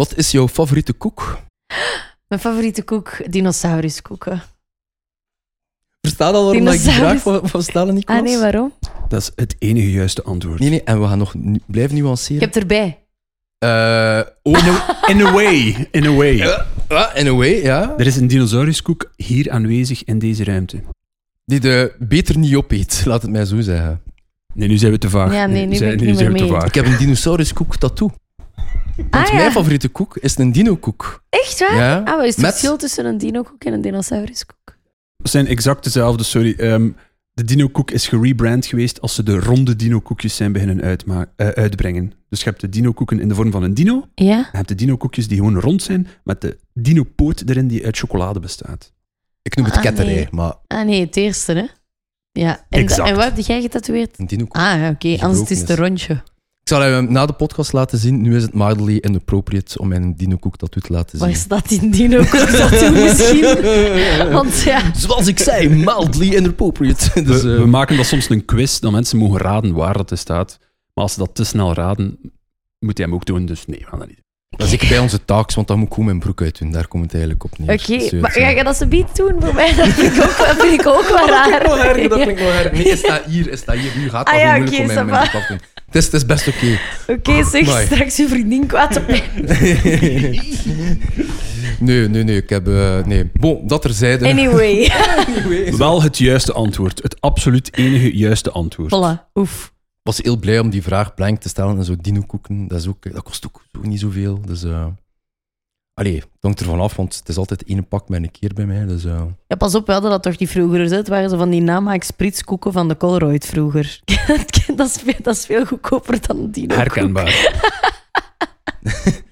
Wat is jouw favoriete koek? Mijn favoriete koek, dinosauruskoeken. Versta al waarom dat ik die vraag van, van stellen niet Ah nee, waarom? Dat is het enige juiste antwoord. Nee, nee, en we gaan nog nu- blijven Ik nuanceren. heb erbij. Eh, oh, In a, in a way. In a way. ah, in a way, ja. Er is een dinosauruskoek hier aanwezig in deze ruimte. Die de beter niet opeet, laat het mij zo zeggen. Nee, nu zijn we te vaag. Ja, nee, nu ben ik niet zijn meer we te mee. vaag. Ik heb een dinosauruskoek tattoo. Want Ah, ja. mijn favoriete koek is een dino-koek. Echt waar? Ja. Ah, wat is het Met- verschil tussen een dinokoek en een dinosauruskoek? Het zijn exact dezelfde, sorry. Ehm, de dino-koek is gerebrand geweest als ze de ronde dino-koekjes zijn beginnen uitma- eh, uitbrengen. Dus je hebt de dino-koeken in de vorm van een dino. En Ja? je hebt de dino-koekjes die gewoon rond zijn, met de dino-poot erin die uit chocolade bestaat. Ik noem het Ah, ketterij, nee. maar Ah nee, het eerste, hè? Ja. En, Exact. en wat heb jij getatoeëerd? een dino-koek. Ah, ja, oké. Anders het is het een rondje. Ik zal hem na de podcast laten zien. Nu is het mildly inappropriate om mijn dino-koek tattoo te laten Waar zien. staat die dinokoek tattoo misschien? Want ja... Zoals ik zei, mildly inappropriate. Dus, we, eh, we maken dat soms een quiz, dat mensen mogen raden waar dat staat. Maar als ze dat te snel raden, moet hij hem ook doen. Dus nee, we gaan dat niet doen. dat is ik bij onze taaks, want dan moet ik gewoon mijn broek uit doen. Daar komt het eigenlijk op neer. Oké, Serieus, maar ja. ga je dat ze biedt doen voor mij? Dat vind ik ook, dat vind ik ook wel raar. Nee, is dat hier, is dat hier. Nu gaat dat Ah ah, ja, moeilijk oké, om mijn. Het is, het is best oké. Oké, zeg Amai. straks je vriendin kwaad op mij. nee, nee, nee. Ik heb... eh, nee. Bon, dat terzijde. Anyway. Wel het juiste antwoord. Het absoluut enige juiste antwoord. Voilà, oef. Ik was heel blij om die vraag blank te stellen en zo dino-koeken. Dat, is ook, dat kost ook zo niet zoveel. Dus... eh allee, het hangt ervan af, want het is altijd één pak met een keer bij mij. Dus... eh, Ja, pas op, we hadden dat toch niet vroeger. Het waren zo van die namaak spritskoeken van de Colruyt vroeger. dat, is veel, dat is veel goedkoper dan dino. Herkenbaar.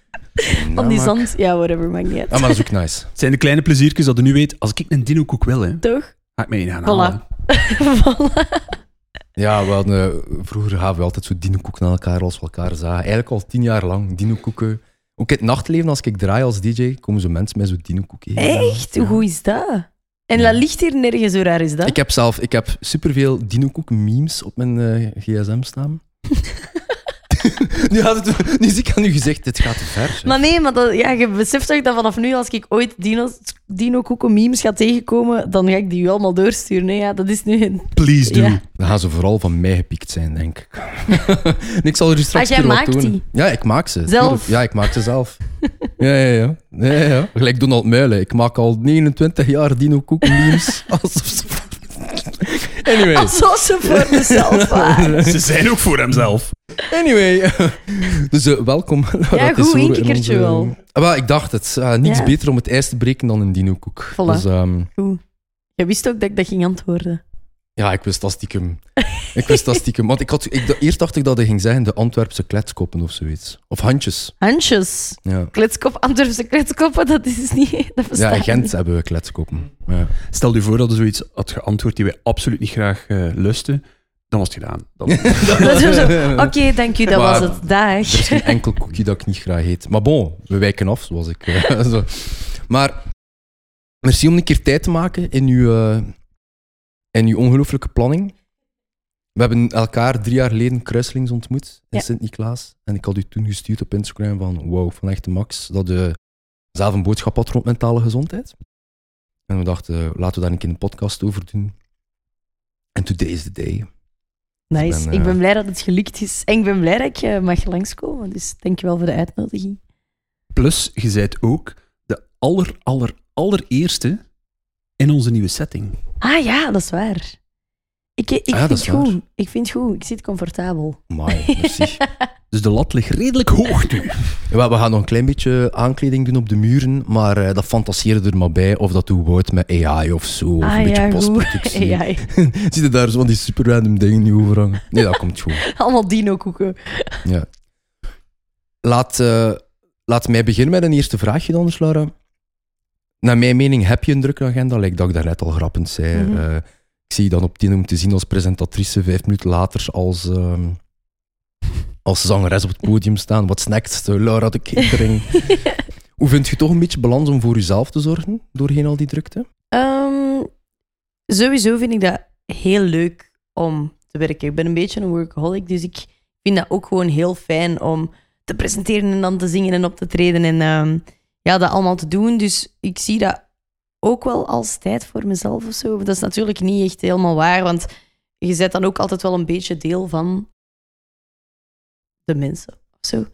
Van die zand. Ja, whatever, maakt niet uit. Ah, maar dat is ook nice. Het zijn de kleine pleziertjes dat je nu weet. Als ik een dino-koek wil, hè, Toch? ga ik mij een gaan Voilà. halen. voilà. Ja, we hadden, eh, vroeger gaven we altijd zo dino-koeken aan elkaar als we elkaar zagen. Eigenlijk al tien jaar lang dino-koeken. Ook in het nachtleven, als ik draai als DJ, komen zo mensen met zo'n geven. Echt? Ja. Hoe is dat? En dat ligt hier nergens, zo raar is dat? Ik heb zelf ik heb superveel dino-koek-memes op mijn eh, gsm staan. nu, had het, nu zie ik aan u gezegd, dit gaat te ver. zeg. Maar nee, maar dat, ja, je beseft toch dat vanaf nu, als ik ooit dino's- dino-koeken memes ga tegenkomen, dan ga ik die u allemaal doorsturen. Hè? Ja, dat is nu... een- Please do. Ja. Dan gaan ze vooral van mij gepikt zijn, denk ik. En ik zal er straks Ah, jij wat maakt tonen. die? Ja, ik maak ze. Zelf? tuurlijk. Ja, ik maak ze zelf. ja, ja, ja. ja, ja, ja. Gelijk Donald Muilen. Ik maak al 29 jaar dino-koek-memes. Alsof ze... Anyway. Alsof ze voor mezelf waren. Ze zijn ook voor hemzelf. Anyway. dus eh, welkom. Ja, goed, één kikkertje wel. Ah, wel, ik dacht het. Ah, niets Ja. beter om het ijs te breken dan een dino-koek. Voilà. Dus, ehm, Goed. Je wist ook dat ik dat ging antwoorden. ja, ik wist dat stiekem. Ik wist dat stiekem. Want ik had, ik, eerst dacht ik dat hij ging zeggen de Antwerpse kletskoppen of zoiets. Of handjes. Handjes. Ja, Kletskop, Antwerpse kletskoppen, dat is niet... Dat ja in Gent niet. hebben we kletskoppen. Ja. Stel je voor dat je zoiets had geantwoord die wij absoluut niet graag eh, lusten. Dan was het gedaan. Dan... Oké, dank u, dat Maar was het. Dag. Er is geen enkel koekje dat ik niet graag eet. Maar bon, we wijken af, zoals ik. eh, zo. Maar merci om een keer tijd te maken in uw, eh, in uw ongelooflijke planning. We hebben elkaar drie jaar geleden kruiselings ontmoet in Ja. Sint-Niklaas. En ik had u toen gestuurd op Instagram van wow, van echte Max, dat je zelf een boodschap had rond mentale gezondheid. En we dachten, laten we daar een keer een podcast over doen. En today is the day. Nice. Ik ben, Ik eh, ben blij dat het gelukt is. En ik ben blij dat ik eh, mag langskomen. Dus dankjewel voor de uitnodiging. Plus, je bent ook de aller, aller, allereerste in onze nieuwe setting. Ah ja, dat is waar. Ik, ik, Ah, vind het goed. waar. ik vind het goed. Ik zit comfortabel. Mai, merci. Dus de lat ligt redelijk hoog nu. Ja, we gaan nog een klein beetje aankleding doen op de muren, maar eh, dat fantaseerde er maar bij of dat hoe wordt met AI of zo. Of ah een beetje ja, postproductie. Ja, Zie je daar zo van die super random dingen nu over hangen? Nee, dat komt goed. allemaal dino-koeken. Ja. Laat, eh, laat mij beginnen met een eerste vraagje dan, dus, Laura. Naar mijn mening heb je een drukke agenda, like dat ik daarnet al grappend zei. Mhm. Eh, ik zie je dan op tien om te zien als presentatrice, vijf minuten later als, ehm, als zangeres op het podium staan. Wat snackt Laura de catering? Hoe vind je toch een beetje balans om voor jezelf te zorgen doorheen al die drukte? Ehm, sowieso vind ik dat heel leuk om te werken. Ik ben een beetje een workaholic, dus ik vind dat ook gewoon heel fijn om te presenteren en dan te zingen en op te treden en ehm, ja, dat allemaal te doen. Dus ik zie dat ook wel als tijd voor mezelf of zo. Dat is natuurlijk niet echt helemaal waar, want je bent dan ook altijd wel een beetje deel van de mensen of zo.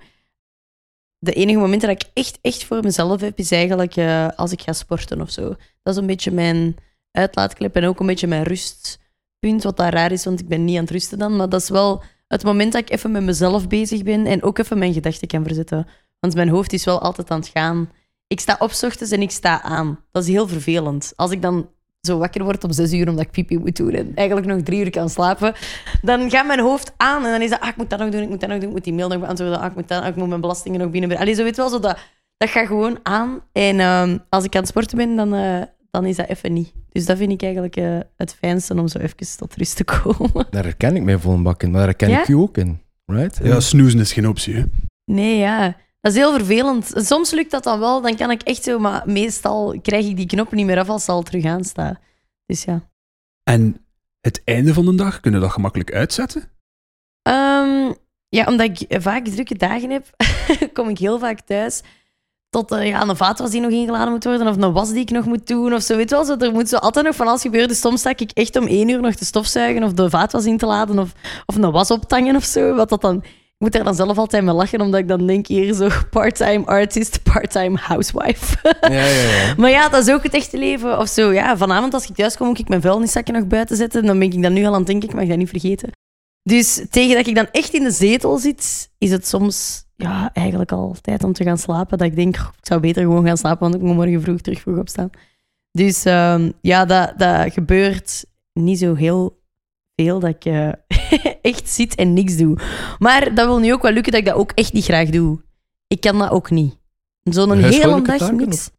De enige momenten dat ik echt, echt voor mezelf heb, is eigenlijk eh, als ik ga sporten of zo. Dat is een beetje mijn uitlaatklep en ook een beetje mijn rustpunt, wat daar raar is, want ik ben niet aan het rusten dan. Maar dat is wel het moment dat ik even met mezelf bezig ben en ook even mijn gedachten kan verzetten. Want mijn hoofd is wel altijd aan het gaan. Ik sta op ochtends en ik sta aan. Dat is heel vervelend. Als ik dan zo wakker word om zes uur omdat ik pipi moet doen en eigenlijk nog drie uur kan slapen, dan gaat mijn hoofd aan en dan is dat, ah, ik moet dat nog doen, ik moet dat nog doen, ik moet die mail nog beantwoorden, ah, ik moet, dat, ah, ik moet mijn belastingen nog binnen. Allee, zo weet wel, zo dat, dat gaat gewoon aan. En ehm, als ik aan het sporten ben, dan, eh, dan is dat even niet. Dus dat vind ik eigenlijk eh, het fijnste om zo even tot rust te komen. Daar herken ik mij vol een bak in, maar daar herken Ja? ik u ook in. Right? Ja, snoezen is geen optie. Hè? Nee, ja. Dat is heel vervelend. Soms lukt dat dan wel, dan kan ik echt zo, maar meestal krijg ik die knop niet meer af als ze al terug aanstaan. Dus ja. En het einde van de dag, kunnen we dat gemakkelijk uitzetten? Ehm, ja, omdat ik vaak drukke dagen heb, kom ik heel vaak thuis tot eh, ja, een vaatwas die nog ingeladen moet worden of een was die ik nog moet doen of zo. Weet wel, zo, er moet zo altijd nog van alles gebeuren. Dus soms sta ik echt om één uur nog te stofzuigen of de vaatwas in te laden of, of een was optangen of zo. Wat dat dan... Ik moet er dan zelf altijd mee lachen, omdat ik dan denk hier zo part-time artist, part-time housewife. Ja, ja, ja. Maar ja, dat is ook het echte leven. Of zo, ja, vanavond als ik thuis kom, moet ik mijn vuilniszakken nog buiten zetten. Dan ben ik dat nu al aan het denken, ik mag dat niet vergeten. Dus tegen dat ik dan echt in de zetel zit, is het soms ja, eigenlijk al tijd om te gaan slapen. Dat ik denk, "Goh, ik zou beter gewoon gaan slapen, want ik moet morgen vroeg terug vroeg opstaan. Dus ehm, ja, dat, dat gebeurt niet zo heel veel dat ik eh, echt zit en niks doe. Maar dat wil nu ook wel lukken dat ik dat ook echt niet graag doe. Ik kan dat ook niet. Zo'n hele Huishoudelijke dag taken, niks.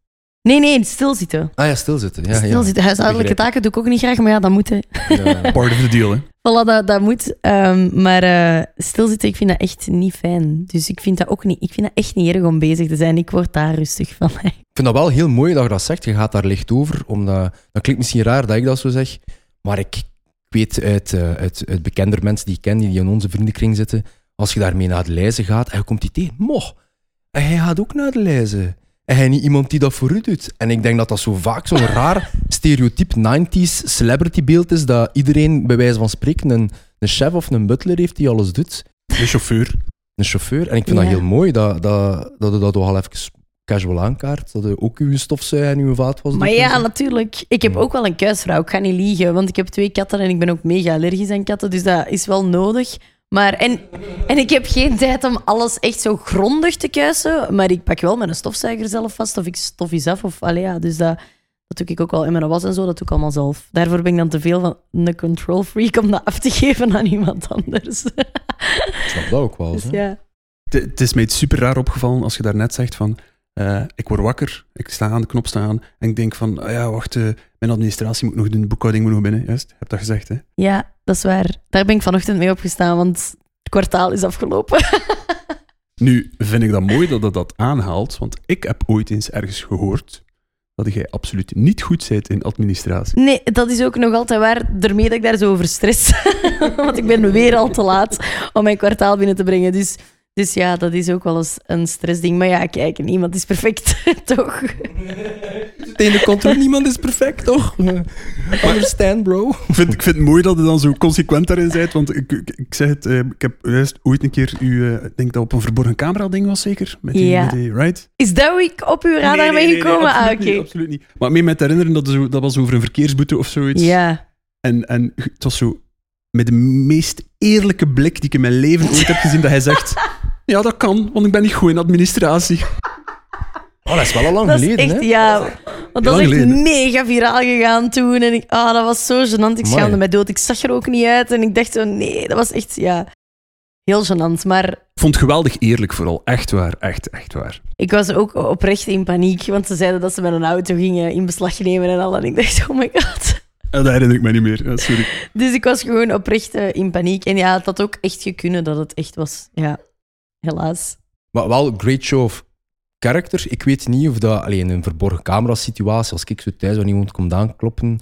Nee, nee, stilzitten. Ah ja, stilzitten. Ja, ja. Stilzitten. Huishoudelijke Begrijp taken doe ik ook niet graag, maar ja, dat moet. hè. Ja. Part of the deal, hè? Voilà, dat, dat moet. Ehm, maar eh, stilzitten, ik vind dat echt niet fijn. Dus ik vind dat ook niet. Ik vind dat echt niet erg om bezig te zijn. Ik word daar rustig van. Ik vind dat wel heel mooi dat je dat zegt. Je gaat daar licht over. Omdat, dat klinkt misschien raar dat ik dat zo zeg. Maar ik weet uit, eh, uit, uit bekender mensen die ik ken, die in onze vriendenkring zitten, als je daarmee naar de lijzen gaat en je komt die tegen, moch, en hij gaat ook naar de lijzen. En hij niet iemand die dat voor u doet. En ik denk dat dat zo vaak zo'n raar stereotyp 90s celebrity beeld is, dat iedereen bij wijze van spreken een, een chef of een butler heeft die alles doet. De chauffeur. Een chauffeur. En ik vind Ja. dat heel mooi dat, dat, dat je dat al even casual aankaart. Dat je ook uw stofzuiger en uw vaatwas Maar ja, natuurlijk. Ik heb ook wel een kuisvrouw. Ik ga niet liegen, want ik heb twee katten en ik ben ook mega allergisch aan katten. Dus dat is wel nodig. Maar, en, en ik heb geen tijd om alles echt zo grondig te kuisen. Maar ik pak wel met een stofzuiger zelf vast of ik stof iets af. Of, allee, ja, dus dat, dat doe ik ook wel. En mijn was en zo, dat doe ik allemaal zelf. Daarvoor ben ik dan te veel van een control freak om dat af te geven aan iemand anders. Ik snap dat ook wel. Dus ja. Het- Het is mij iets super raar opgevallen als je daarnet zegt van... eh, ik word wakker, ik sta aan de knop staan en ik denk van, ah ja, wacht, eh, mijn administratie moet nog doen, de boekhouding moet nog binnen. Juist, je hebt dat gezegd, hè? ja, dat is waar. Daar ben ik vanochtend mee opgestaan, want het kwartaal is afgelopen. Nu vind ik dat mooi dat dat dat aanhaalt, want ik heb ooit eens ergens gehoord dat jij absoluut niet goed bent in administratie. Nee, dat is ook nog altijd waar. Daarmee dat ik daar zo over stress. Want ik ben weer al te laat om mijn kwartaal binnen te brengen. Dus, dus ja, dat is ook wel eens een stressding. Maar ja, kijk, niemand is perfect, toch? Tegen de controle, niemand is perfect, toch? Understand, bro. Ik vind, ik vind het mooi dat je dan zo consequent daarin bent, want ik, ik, ik zeg het, eh, ik heb juist ooit een keer u, eh, ik denk dat op een verborgen camera ding was zeker? Met die, Ja. met die, right? Is dat hoe ik op uw radar Nee, nee, ben nee, nee, gekomen? absoluut ah, oké. niet, absoluut niet. Maar me met herinneren, dat, zo, dat was over een verkeersboete of zoiets. Ja. En, en het was zo met de meest eerlijke blik die ik in mijn leven ooit heb gezien, dat hij zegt... Ja, dat kan, want ik ben niet goed in administratie. Oh, dat is wel al lang Dat is geleden, echt, hè? ja. Want dat is echt geleden. mega viraal gegaan toen. En ik, ah, dat was zo gênant. Ik schaamde mij dood. Ik zag er ook niet uit. En ik dacht zo, nee, dat was echt, ja, heel gênant. Maar Ik vond het geweldig eerlijk vooral. Echt waar, echt, echt waar. Ik was ook oprecht in paniek, want ze zeiden dat ze met een auto gingen in beslag nemen en al. En ik dacht, oh my god. En dat herinner ik me niet meer. Ja, sorry. Dus ik was gewoon oprecht eh, in paniek. En ja, het had ook echt gekunnen dat het echt was. Ja, helaas. Maar wel great show of character. Ik weet niet of dat alleen in een verborgen camera situatie, als ik zo thuis waar iemand komt aankloppen,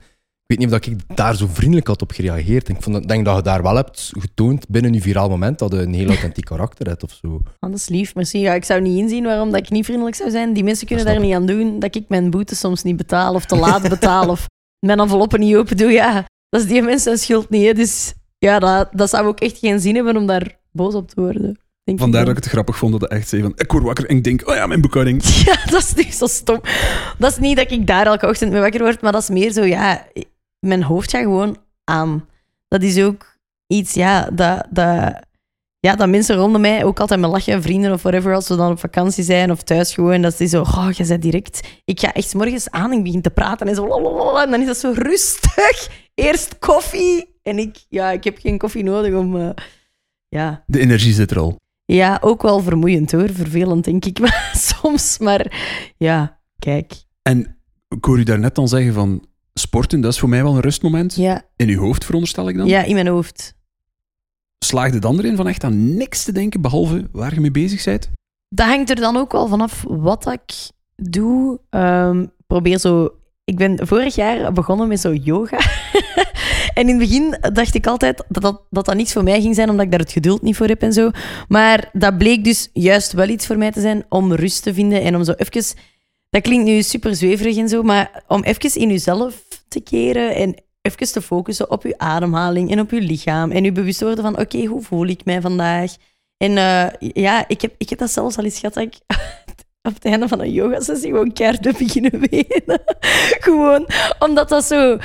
Ik weet niet of ik daar zo vriendelijk had op gereageerd. Ik vond, dat- denk dat je daar wel hebt getoond binnen je viraal moment dat je een heel authentiek karakter hebt of zo. Ah, dat is lief, merci. Ja, ik zou niet inzien waarom dat ik niet vriendelijk zou zijn. Die mensen kunnen Dat daar niet aan doen dat ik mijn boete soms niet betaal of te laat betaal of mijn enveloppen niet open doe. Ja, dat is die mensen schuld niet. Hè. Dus ja, dat, dat zou ook echt geen zin hebben om daar boos op te worden. Denk Vandaar ik dat ik het grappig vond dat hij echt zei van, ik word wakker en ik denk, oh ja, mijn boekhouding. Ja, dat is niet zo stom. Dat is niet dat ik daar elke ochtend mee wakker word, maar dat is meer zo, ja, mijn hoofd gaat gewoon aan. Dat is ook iets, ja, dat, dat, ja, dat mensen rondom mij ook altijd met lachen, vrienden of whatever, als we dan op vakantie zijn of thuis gewoon, dat is zo, oh, je bent direct... Ik ga echt morgens aan en ik begin te praten en zo, lalalala, en dan is dat zo rustig. Eerst koffie. En ik, ja, ik heb geen koffie nodig om... eh, ja, De energie zit er al. ja, ook wel vermoeiend hoor. Vervelend, denk ik maar, soms. Maar ja, kijk. En ik hoor u daarnet dan zeggen van, sporten, dat is voor mij wel een rustmoment. Ja, In uw hoofd, veronderstel ik dan. ja in mijn hoofd. Slaagde dan erin van echt aan niks te denken, behalve waar je mee bezig bent? Dat hangt er dan ook wel vanaf wat ik doe. Ehm, probeer zo... Ik ben vorig jaar begonnen met zo yoga. en in het begin dacht ik altijd dat dat, dat dat niets voor mij ging zijn, omdat ik daar het geduld niet voor heb en zo. Maar dat bleek dus juist wel iets voor mij te zijn om rust te vinden en om zo even... Dat klinkt nu super zweverig en zo, maar om even in jezelf te keren en even te focussen op je ademhaling en op je lichaam. En je bewust worden van, oké, hoe voel ik mij vandaag? En eh, ja, ik heb, ik heb dat zelfs al eens gehad dat ik op het einde van een yogasessie gewoon keihard beginnen wenen. gewoon omdat dat zo...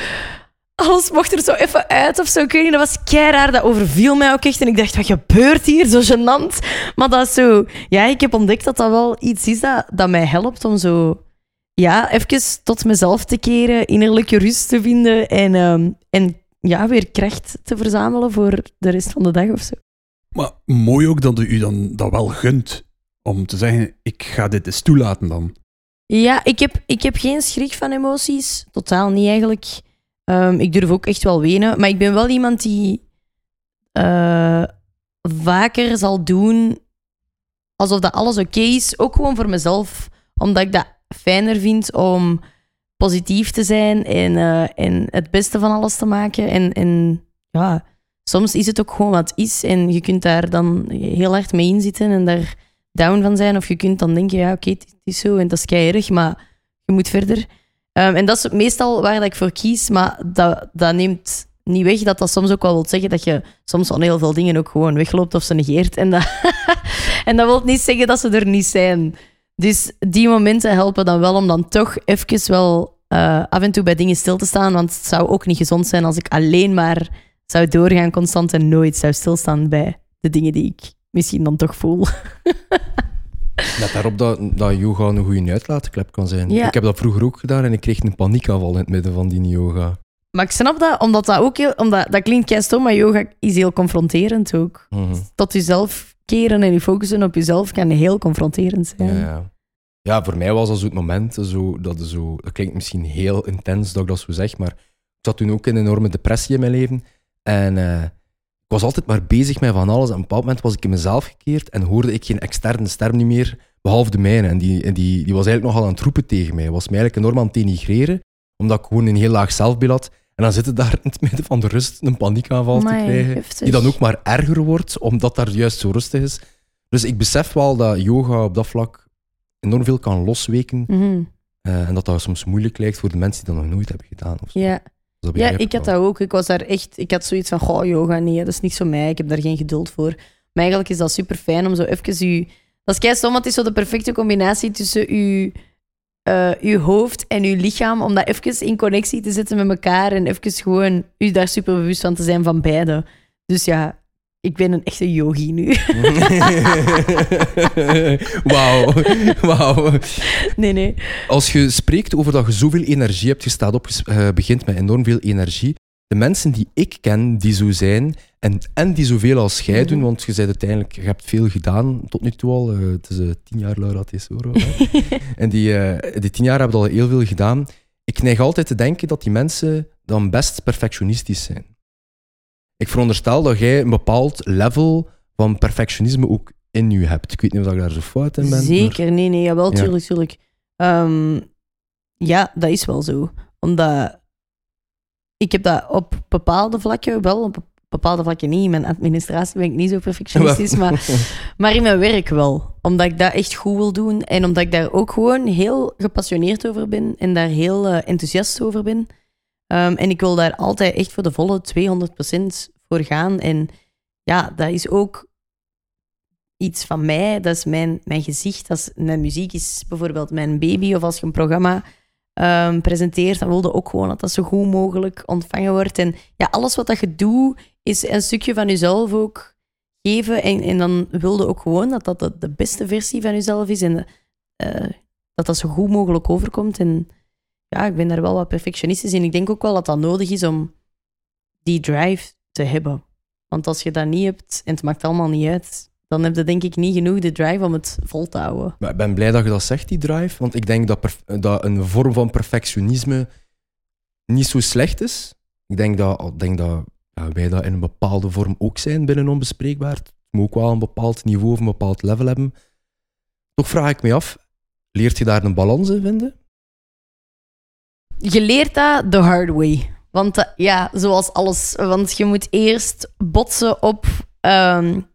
Alles mocht er zo even uit of zo. Ik weet niet, dat was keiraar. Dat overviel mij ook echt. En ik dacht, wat gebeurt hier? Zo gênant. Maar dat is zo... Ja, ik heb ontdekt dat dat wel iets is dat, dat mij helpt om zo... Ja, even tot mezelf te keren, innerlijke rust te vinden en, ehm, en ja, weer kracht te verzamelen voor de rest van de dag of zo. Maar mooi ook dat u dan dat wel gunt. Om te zeggen, ik ga dit eens toelaten dan. Ja, ik heb, ik heb geen schrik van emoties. Totaal niet eigenlijk. Ehm, ik durf ook echt wel wenen. Maar ik ben wel iemand die eh, vaker zal doen alsof dat alles oké is. Ook gewoon voor mezelf. Omdat ik dat fijner vind om positief te zijn en, eh, het beste van alles te maken. En, ja, soms is het ook gewoon wat is. En je kunt daar dan heel hard mee inzitten en daar down van zijn. Of je kunt dan denken, ja, oké, het is zo en dat is kei erg, maar je moet verder. Ehm, en dat is meestal waar dat ik voor kies, maar dat, dat neemt niet weg dat dat soms ook wel wil zeggen dat je soms van heel veel dingen ook gewoon wegloopt of ze negeert. En dat, en dat wil niet zeggen dat ze er niet zijn. Dus die momenten helpen dan wel om dan toch even wel eh, af en toe bij dingen stil te staan, want het zou ook niet gezond zijn als ik alleen maar zou doorgaan constant en nooit zou stilstaan bij de dingen die ik misschien dan toch voel. Net daarop dat, dat yoga een goede uitlaatklep kan zijn. Ja. Ik heb dat vroeger ook gedaan en ik kreeg een paniekaanval in het midden van die yoga. Maar ik snap dat, omdat dat ook heel... Omdat, dat klinkt kei stom, maar yoga is heel confronterend ook. Mhm. Tot jezelf keren en je focussen op jezelf kan heel confronterend zijn. Ja, ja. ja, voor mij was dat zo het moment, zo, dat, zo, dat klinkt misschien heel intens dat ik dat zo zeg, maar ik zat toen ook in een enorme depressie in mijn leven. En eh, ik was altijd maar bezig met van alles. En op een bepaald moment was ik in mezelf gekeerd en hoorde ik geen externe stem niet meer, behalve de mijne. En die, en die, die was eigenlijk nogal aan het roepen tegen mij. Was mij eigenlijk enorm aan het denigreren, omdat ik gewoon een heel laag zelfbeeld had. En dan zit het daar in het midden van de rust een paniekaanval te krijgen, heftig. die dan ook maar erger wordt, omdat daar juist zo rustig is. Dus ik besef wel dat yoga op dat vlak enorm veel kan losweken. Mhm. eh, en dat dat soms moeilijk lijkt voor de mensen die dat nog nooit hebben gedaan. Of zo. Ja. Dus ja, ik had dat ook. Ik was daar echt... Ik had zoiets van, goh, yoga, nee, dat is niet zo mij. Ik heb daar geen geduld voor. Maar eigenlijk is dat super fijn om zo even je... Dat is kei stom, want het is zo de perfecte combinatie tussen je, je hoofd en je lichaam, om dat even in connectie te zetten met elkaar en even gewoon je daar super bewust van te zijn van beide. Dus ja, ik ben een echte yogi nu. Wauw. Wauw. nee, nee. Als je spreekt over dat je zoveel energie hebt, je staat op, je eh, begint met enorm veel energie. De mensen die ik ken, die zo zijn, en, en die zoveel als jij Mhm. doen, want je, bent uiteindelijk, je hebt veel gedaan tot nu toe al. eh, het is eh, tien jaar Laura Tesoro. hè. en die, eh, die tien jaar hebben al heel veel gedaan. Ik neig altijd te denken dat die mensen dan best perfectionistisch zijn. Ik veronderstel dat jij een bepaald level van perfectionisme ook in je hebt. Ik weet niet of ik daar zo fout in ben. maar- Zeker, nee, nee, jawel, Ja. tuurlijk, tuurlijk. Ehm, ja, dat is wel zo. Omdat ik heb dat op bepaalde vlakken wel, op bepaalde vlakken niet. In mijn administratie ben ik niet zo perfectionistisch, maar, maar in mijn werk wel. Omdat ik dat echt goed wil doen en omdat ik daar ook gewoon heel gepassioneerd over ben en daar heel eh, enthousiast over ben. Ehm, en ik wil daar altijd echt voor de volle 200% voor gaan. En ja, dat is ook iets van mij. Dat is mijn, mijn gezicht. Als mijn muziek is bijvoorbeeld mijn baby. Of als je een programma um, presenteert, dan wilde ook gewoon dat dat zo goed mogelijk ontvangen wordt. En ja, alles wat dat je doet, is een stukje van jezelf ook geven. En, en dan wilde ook gewoon dat dat de, beste versie van jezelf is. En uh, dat dat zo goed mogelijk overkomt. En ja, ik ben daar wel wat perfectionistisch in. Ik denk ook wel dat dat nodig is om die drive te hebben. Want als je dat niet hebt en het maakt allemaal niet uit, dan heb je denk ik niet genoeg de drive om het vol te houden. Maar ik ben blij dat je dat zegt, die drive. Want ik denk dat, dat een vorm van perfectionisme niet zo slecht is. Ik denk dat, denk dat ja, wij dat in een bepaalde vorm ook zijn binnen onbespreekbaar. Het moet ook wel een bepaald niveau of een bepaald level hebben. Toch vraag ik me af, leert je daar een balans in vinden? Je leert dat the hard way. Want uh, ja, zoals alles. Want je moet eerst botsen op um,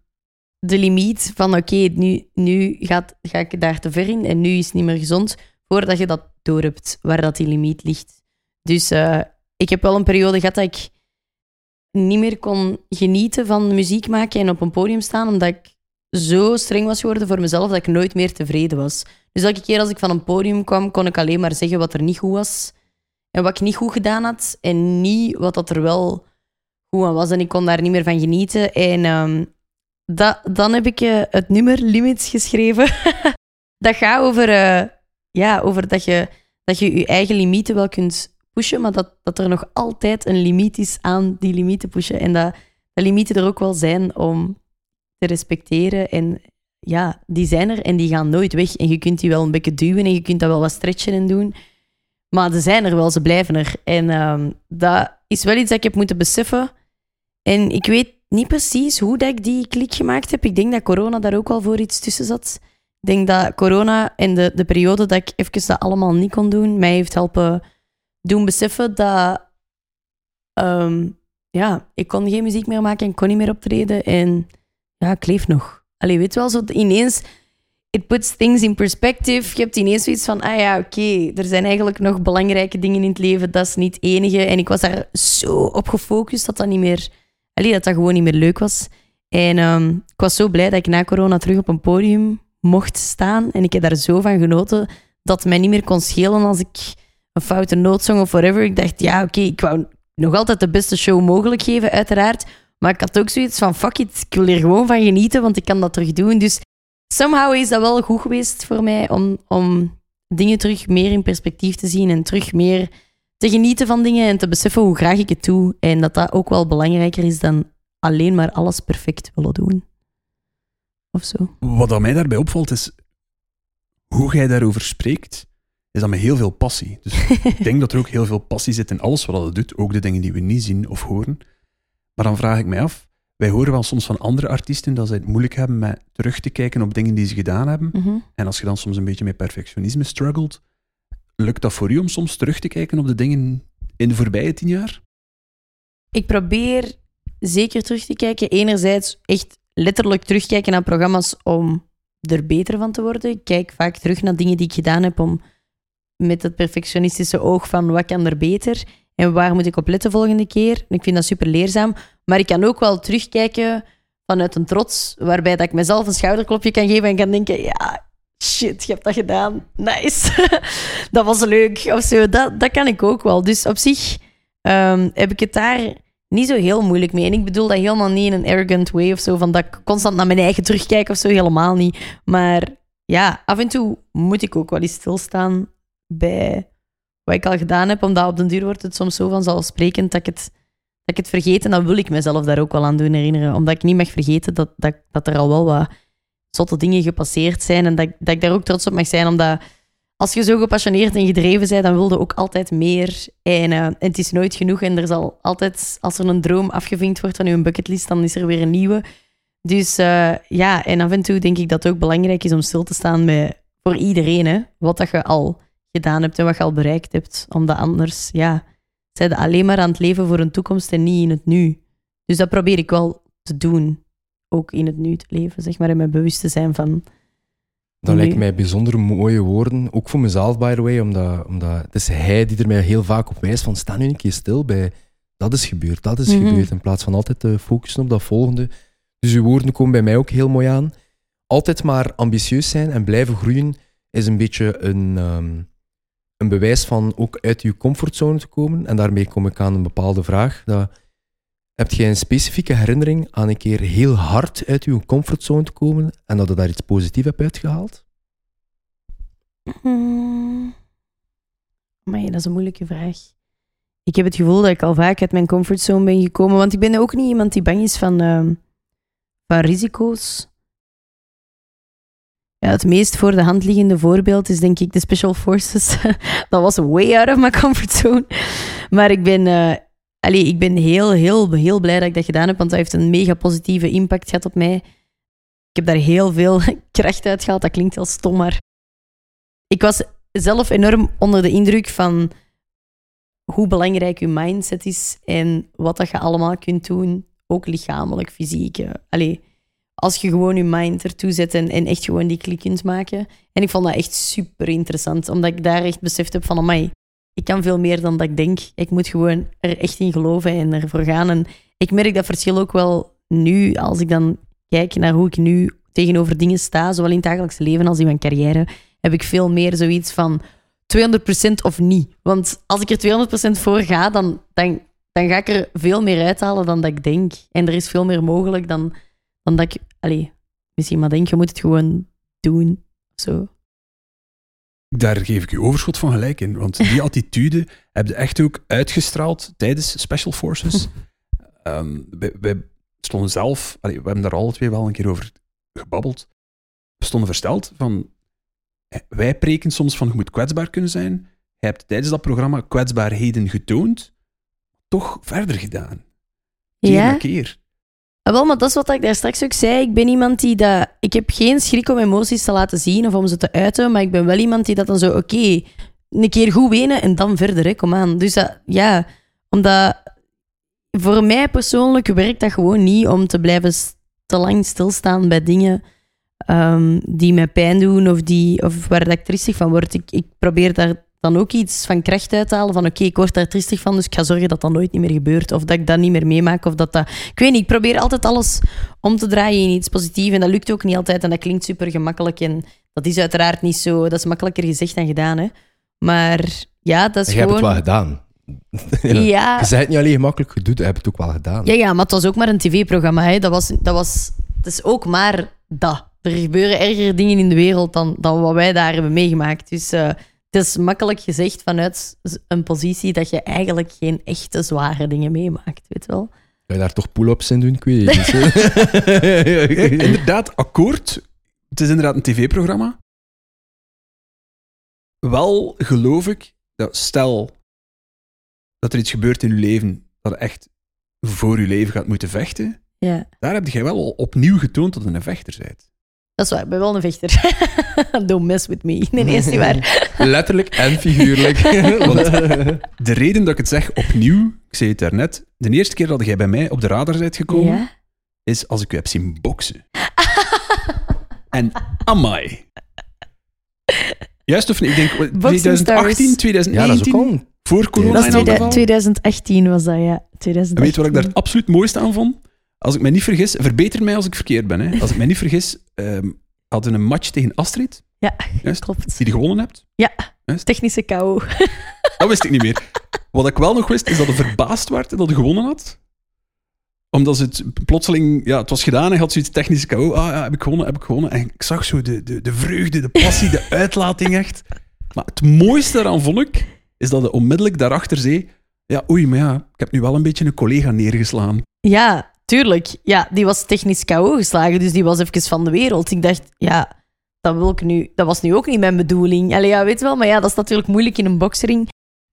de limiet van oké, nu, nu gaat, ga ik daar te ver in en nu is het niet meer gezond, voordat je dat door hebt, waar dat die limiet ligt. Dus uh, ik heb wel een periode gehad dat ik niet meer kon genieten van muziek maken en op een podium staan, omdat ik zo streng was geworden voor mezelf dat ik nooit meer tevreden was. Dus elke keer als ik van een podium kwam, kon ik alleen maar zeggen wat er niet goed was en wat ik niet goed gedaan had en niet wat dat er wel goed aan was. En ik kon daar niet meer van genieten. En um, dan heb ik uh, het nummer Limits geschreven. dat gaat over, uh, ja, over dat, je, dat je je eigen limieten wel kunt pushen, maar dat, dat er nog altijd een limiet is aan die limieten pushen. En dat de limieten er ook wel zijn om te respecteren. En ja, die zijn er en die gaan nooit weg. En je kunt die wel een beetje duwen en je kunt dat wel wat stretchen en doen. Maar ze zijn er wel, ze blijven er. En um, dat is wel iets dat ik heb moeten beseffen. En ik weet niet precies hoe dat ik die klik gemaakt heb. Ik denk dat corona daar ook wel voor iets tussen zat. Ik denk dat corona en de, de periode dat ik even dat allemaal niet kon doen, mij heeft helpen doen beseffen dat... Um, ja, ik kon geen muziek meer maken en kon niet meer optreden. En ja, ik leef nog. Allee, weet wel, zo ineens it puts things in perspective. Je hebt ineens zoiets van, ah ja, oké, er zijn eigenlijk nog belangrijke dingen in het leven. Dat is niet het enige. En ik was daar zo op gefocust dat dat niet meer... Allee, dat dat gewoon niet meer leuk was. En um, ik was zo blij dat ik na corona terug op een podium mocht staan. En ik heb daar zo van genoten dat het mij niet meer kon schelen als ik een foute nootzong of whatever. Ik dacht, ja, oké, ik wou nog altijd de beste show mogelijk geven, uiteraard. Maar ik had ook zoiets van, fuck it, ik wil er gewoon van genieten, want ik kan dat terug doen. Dus somehow is dat wel goed geweest voor mij om, om dingen terug meer in perspectief te zien en terug meer te genieten van dingen en te beseffen hoe graag ik het doe. En dat dat ook wel belangrijker is dan alleen maar alles perfect willen doen. Of zo. Wat aan mij daarbij opvalt is hoe jij daarover spreekt, is dat met heel veel passie. Dus ik denk dat er ook heel veel passie zit in alles wat je doet, ook de dingen die we niet zien of horen. Maar dan vraag ik mij af, wij horen wel soms van andere artiesten dat ze het moeilijk hebben met terug te kijken op dingen die ze gedaan hebben. Mhm. En als je dan soms een beetje met perfectionisme struggelt, lukt dat voor u om soms terug te kijken op de dingen in de voorbije tien jaar? Ik probeer zeker terug te kijken. Enerzijds echt letterlijk terugkijken naar programma's om er beter van te worden. Ik kijk vaak terug naar dingen die ik gedaan heb om met het perfectionistische oog van wat kan er beter en waar moet ik op letten volgende keer. ik vind dat super leerzaam. Maar ik kan ook wel terugkijken vanuit een trots, waarbij dat ik mezelf een schouderklopje kan geven en kan denken, ja, shit, je hebt dat gedaan. Nice. dat was leuk. Of zo. Dat, dat kan ik ook wel. Dus op zich um, heb ik het daar niet zo heel moeilijk mee. En ik bedoel dat helemaal niet in een arrogant way of zo, van dat ik constant naar mijn eigen terugkijk of zo, helemaal niet. Maar ja, af en toe moet ik ook wel eens stilstaan bij wat ik al gedaan heb, omdat op den duur wordt het soms zo vanzelfsprekend dat ik het, dat ik het vergeet. En dan wil ik mezelf daar ook wel aan doen herinneren. Omdat ik niet mag vergeten dat, dat, dat er al wel wat zotte dingen gepasseerd zijn. En dat, dat ik daar ook trots op mag zijn, omdat als je zo gepassioneerd en gedreven bent, dan wil je ook altijd meer. En, het is nooit genoeg. En er zal altijd, als er een droom afgevinkt wordt van je bucketlist, dan is er weer een nieuwe. Dus uh, ja, en af en toe denk ik dat het ook belangrijk is om stil te staan bij, voor iedereen, wat dat je al gedaan hebt en wat je al bereikt hebt. Omdat anders, ja, zijn alleen maar aan het leven voor een toekomst en niet in het nu. Dus dat probeer ik wel te doen. Ook in het nu te leven, zeg maar, in mijn bewust te zijn van... Dat nu. lijkt mij bijzonder mooie woorden, ook voor mezelf, by the way, omdat, omdat het is hij die er mij heel vaak op wijst van sta nu een keer stil bij dat is gebeurd, dat is Mhm. gebeurd, in plaats van altijd te focussen op dat volgende. Dus uw woorden komen bij mij ook heel mooi aan. Altijd maar ambitieus zijn en blijven groeien is een beetje een, ehm, een bewijs van ook uit uw comfortzone te komen. En daarmee kom ik aan een bepaalde vraag. Dat, heb jij een specifieke herinnering aan een keer heel hard uit uw comfortzone te komen en dat je daar iets positiefs hebt uitgehaald? Hmm. Maar dat is een moeilijke vraag. Ik heb het gevoel dat ik al vaak uit mijn comfortzone ben gekomen, want ik ben ook niet iemand die bang is van, ehm, van risico's. Ja, het meest voor de hand liggende voorbeeld is denk ik de Special Forces. dat was way out of my comfortzone. Maar ik ben, eh, allee, ik ben heel, heel, heel blij dat ik dat gedaan heb, want dat heeft een mega positieve impact gehad op mij. Ik heb daar heel veel kracht uit gehaald. Dat klinkt heel stom, maar ik was zelf enorm onder de indruk van hoe belangrijk je mindset is en wat dat je allemaal kunt doen, ook lichamelijk, fysiek. eh. Allee, als je gewoon je mind ertoe zet en, en echt gewoon die klik kunt maken. En ik vond dat echt super interessant, omdat ik daar echt beseft heb van, amai, ik kan veel meer dan dat ik denk. Ik moet gewoon er echt in geloven en ervoor gaan. En ik merk dat verschil ook wel nu, als ik dan kijk naar hoe ik nu tegenover dingen sta, zowel in het dagelijks leven als in mijn carrière, heb ik veel meer zoiets van 200% of niet. Want als ik er 200% voor ga, dan, dan, dan ga ik er veel meer uithalen dan dat ik denk. En er is veel meer mogelijk dan, dan dat ik... Allee, misschien maar denk, je moet het gewoon doen. Zo. Daar geef ik u overschot van gelijk in. Want die attitude heb je echt ook uitgestraald tijdens Special Forces. Wij, wij stonden zelf, allee, we hebben daar alle twee wel een keer over gebabbeld. We stonden versteld van, wij preken soms van je moet kwetsbaar kunnen zijn. Je hebt tijdens dat programma kwetsbaarheden getoond, toch verder gedaan. Keer Ja? na keer. Ah, wel, maar dat is wat ik daar straks ook zei. Ik ben iemand die dat... Ik heb geen schrik om emoties te laten zien of om ze te uiten, maar ik ben wel iemand die dat dan zo... Oké, een keer goed wenen en dan verder, kom aan. Dus dat, ja, omdat... Voor mij persoonlijk werkt dat gewoon niet om te blijven te lang stilstaan bij dingen ehm, die mij pijn doen of, die, of waar dat ik van word. Ik, ik probeer daar dan ook iets van kracht uit te halen. Van oké, ik word daar triestig van, dus ik ga zorgen dat dat nooit niet meer gebeurt. Of dat ik dat niet meer meemaak. Of dat dat... Ik weet niet, ik probeer altijd alles om te draaien in iets positiefs. En dat lukt ook niet altijd. En dat klinkt super gemakkelijk. En dat is uiteraard niet zo. Dat is makkelijker gezegd dan gedaan. Hè. Maar ja, dat is Je hebt het gewoon... wel gedaan. ja, Je zei het niet alleen gemakkelijk, je doet, je hebt het ook wel gedaan. ja, ja, maar het was ook maar een tv-programma. Hè. Dat, was, dat was... Het is ook maar dat. Er gebeuren ergere dingen in de wereld dan, dan wat wij daar hebben meegemaakt. Dus eh, het is makkelijk gezegd vanuit een positie dat je eigenlijk geen echte zware dingen meemaakt, weet wel. Ga je daar toch pull-ups in doen? Ik weet het niet. Ja, inderdaad, akkoord. Het is inderdaad een tv-programma. Wel geloof ik dat stel dat er iets gebeurt in uw leven dat je echt voor uw leven gaat moeten vechten, Ja, daar heb jij wel opnieuw getoond dat je een vechter bent. Dat is waar. Ik ben wel een vechter. Don't mess with me. Nee, nee, is niet waar. Letterlijk en figuurlijk. Want de reden dat ik het zeg opnieuw, ik zei het daarnet, de eerste keer dat jij bij mij op de radar bent gekomen, Ja? is als ik u heb zien boksen. en amai. Juist of niet? Ik denk Boxing 2018, stars. 2019, ja, dat is ook voor corona Dat is in elk 2000 geval. 2018 was dat, ja. En 2018. weet je wat ik daar absoluut het mooiste aan vond? Als ik mij niet vergis, verbeter mij als ik verkeerd ben. Hè. Als ik mij niet vergis, ehm hadden we een match tegen Astrid, Ja, juist, klopt. die je gewonnen hebt. Technische kou. Dat wist ik niet meer. Wat ik wel nog wist, is dat hij verbaasd werd dat hij gewonnen had. Omdat ze het plotseling... Ja, het was gedaan en had zoiets technische KO. Ah ja, heb ik gewonnen, heb ik gewonnen. En ik zag zo de, de, de vreugde, de passie, de uitlating echt. Maar het mooiste daaraan vond ik, is dat hij onmiddellijk daarachter zei... Ja, oei, maar ja, ik heb nu wel een beetje een collega neergeslaan. Ja, tuurlijk. Ja, die was technisch KO geslagen, dus die was even van de wereld. Ik dacht, ja, dat, wil ik nu, dat was nu ook niet mijn bedoeling. Allee, ja, weet wel, maar ja, dat is natuurlijk moeilijk in een boksring.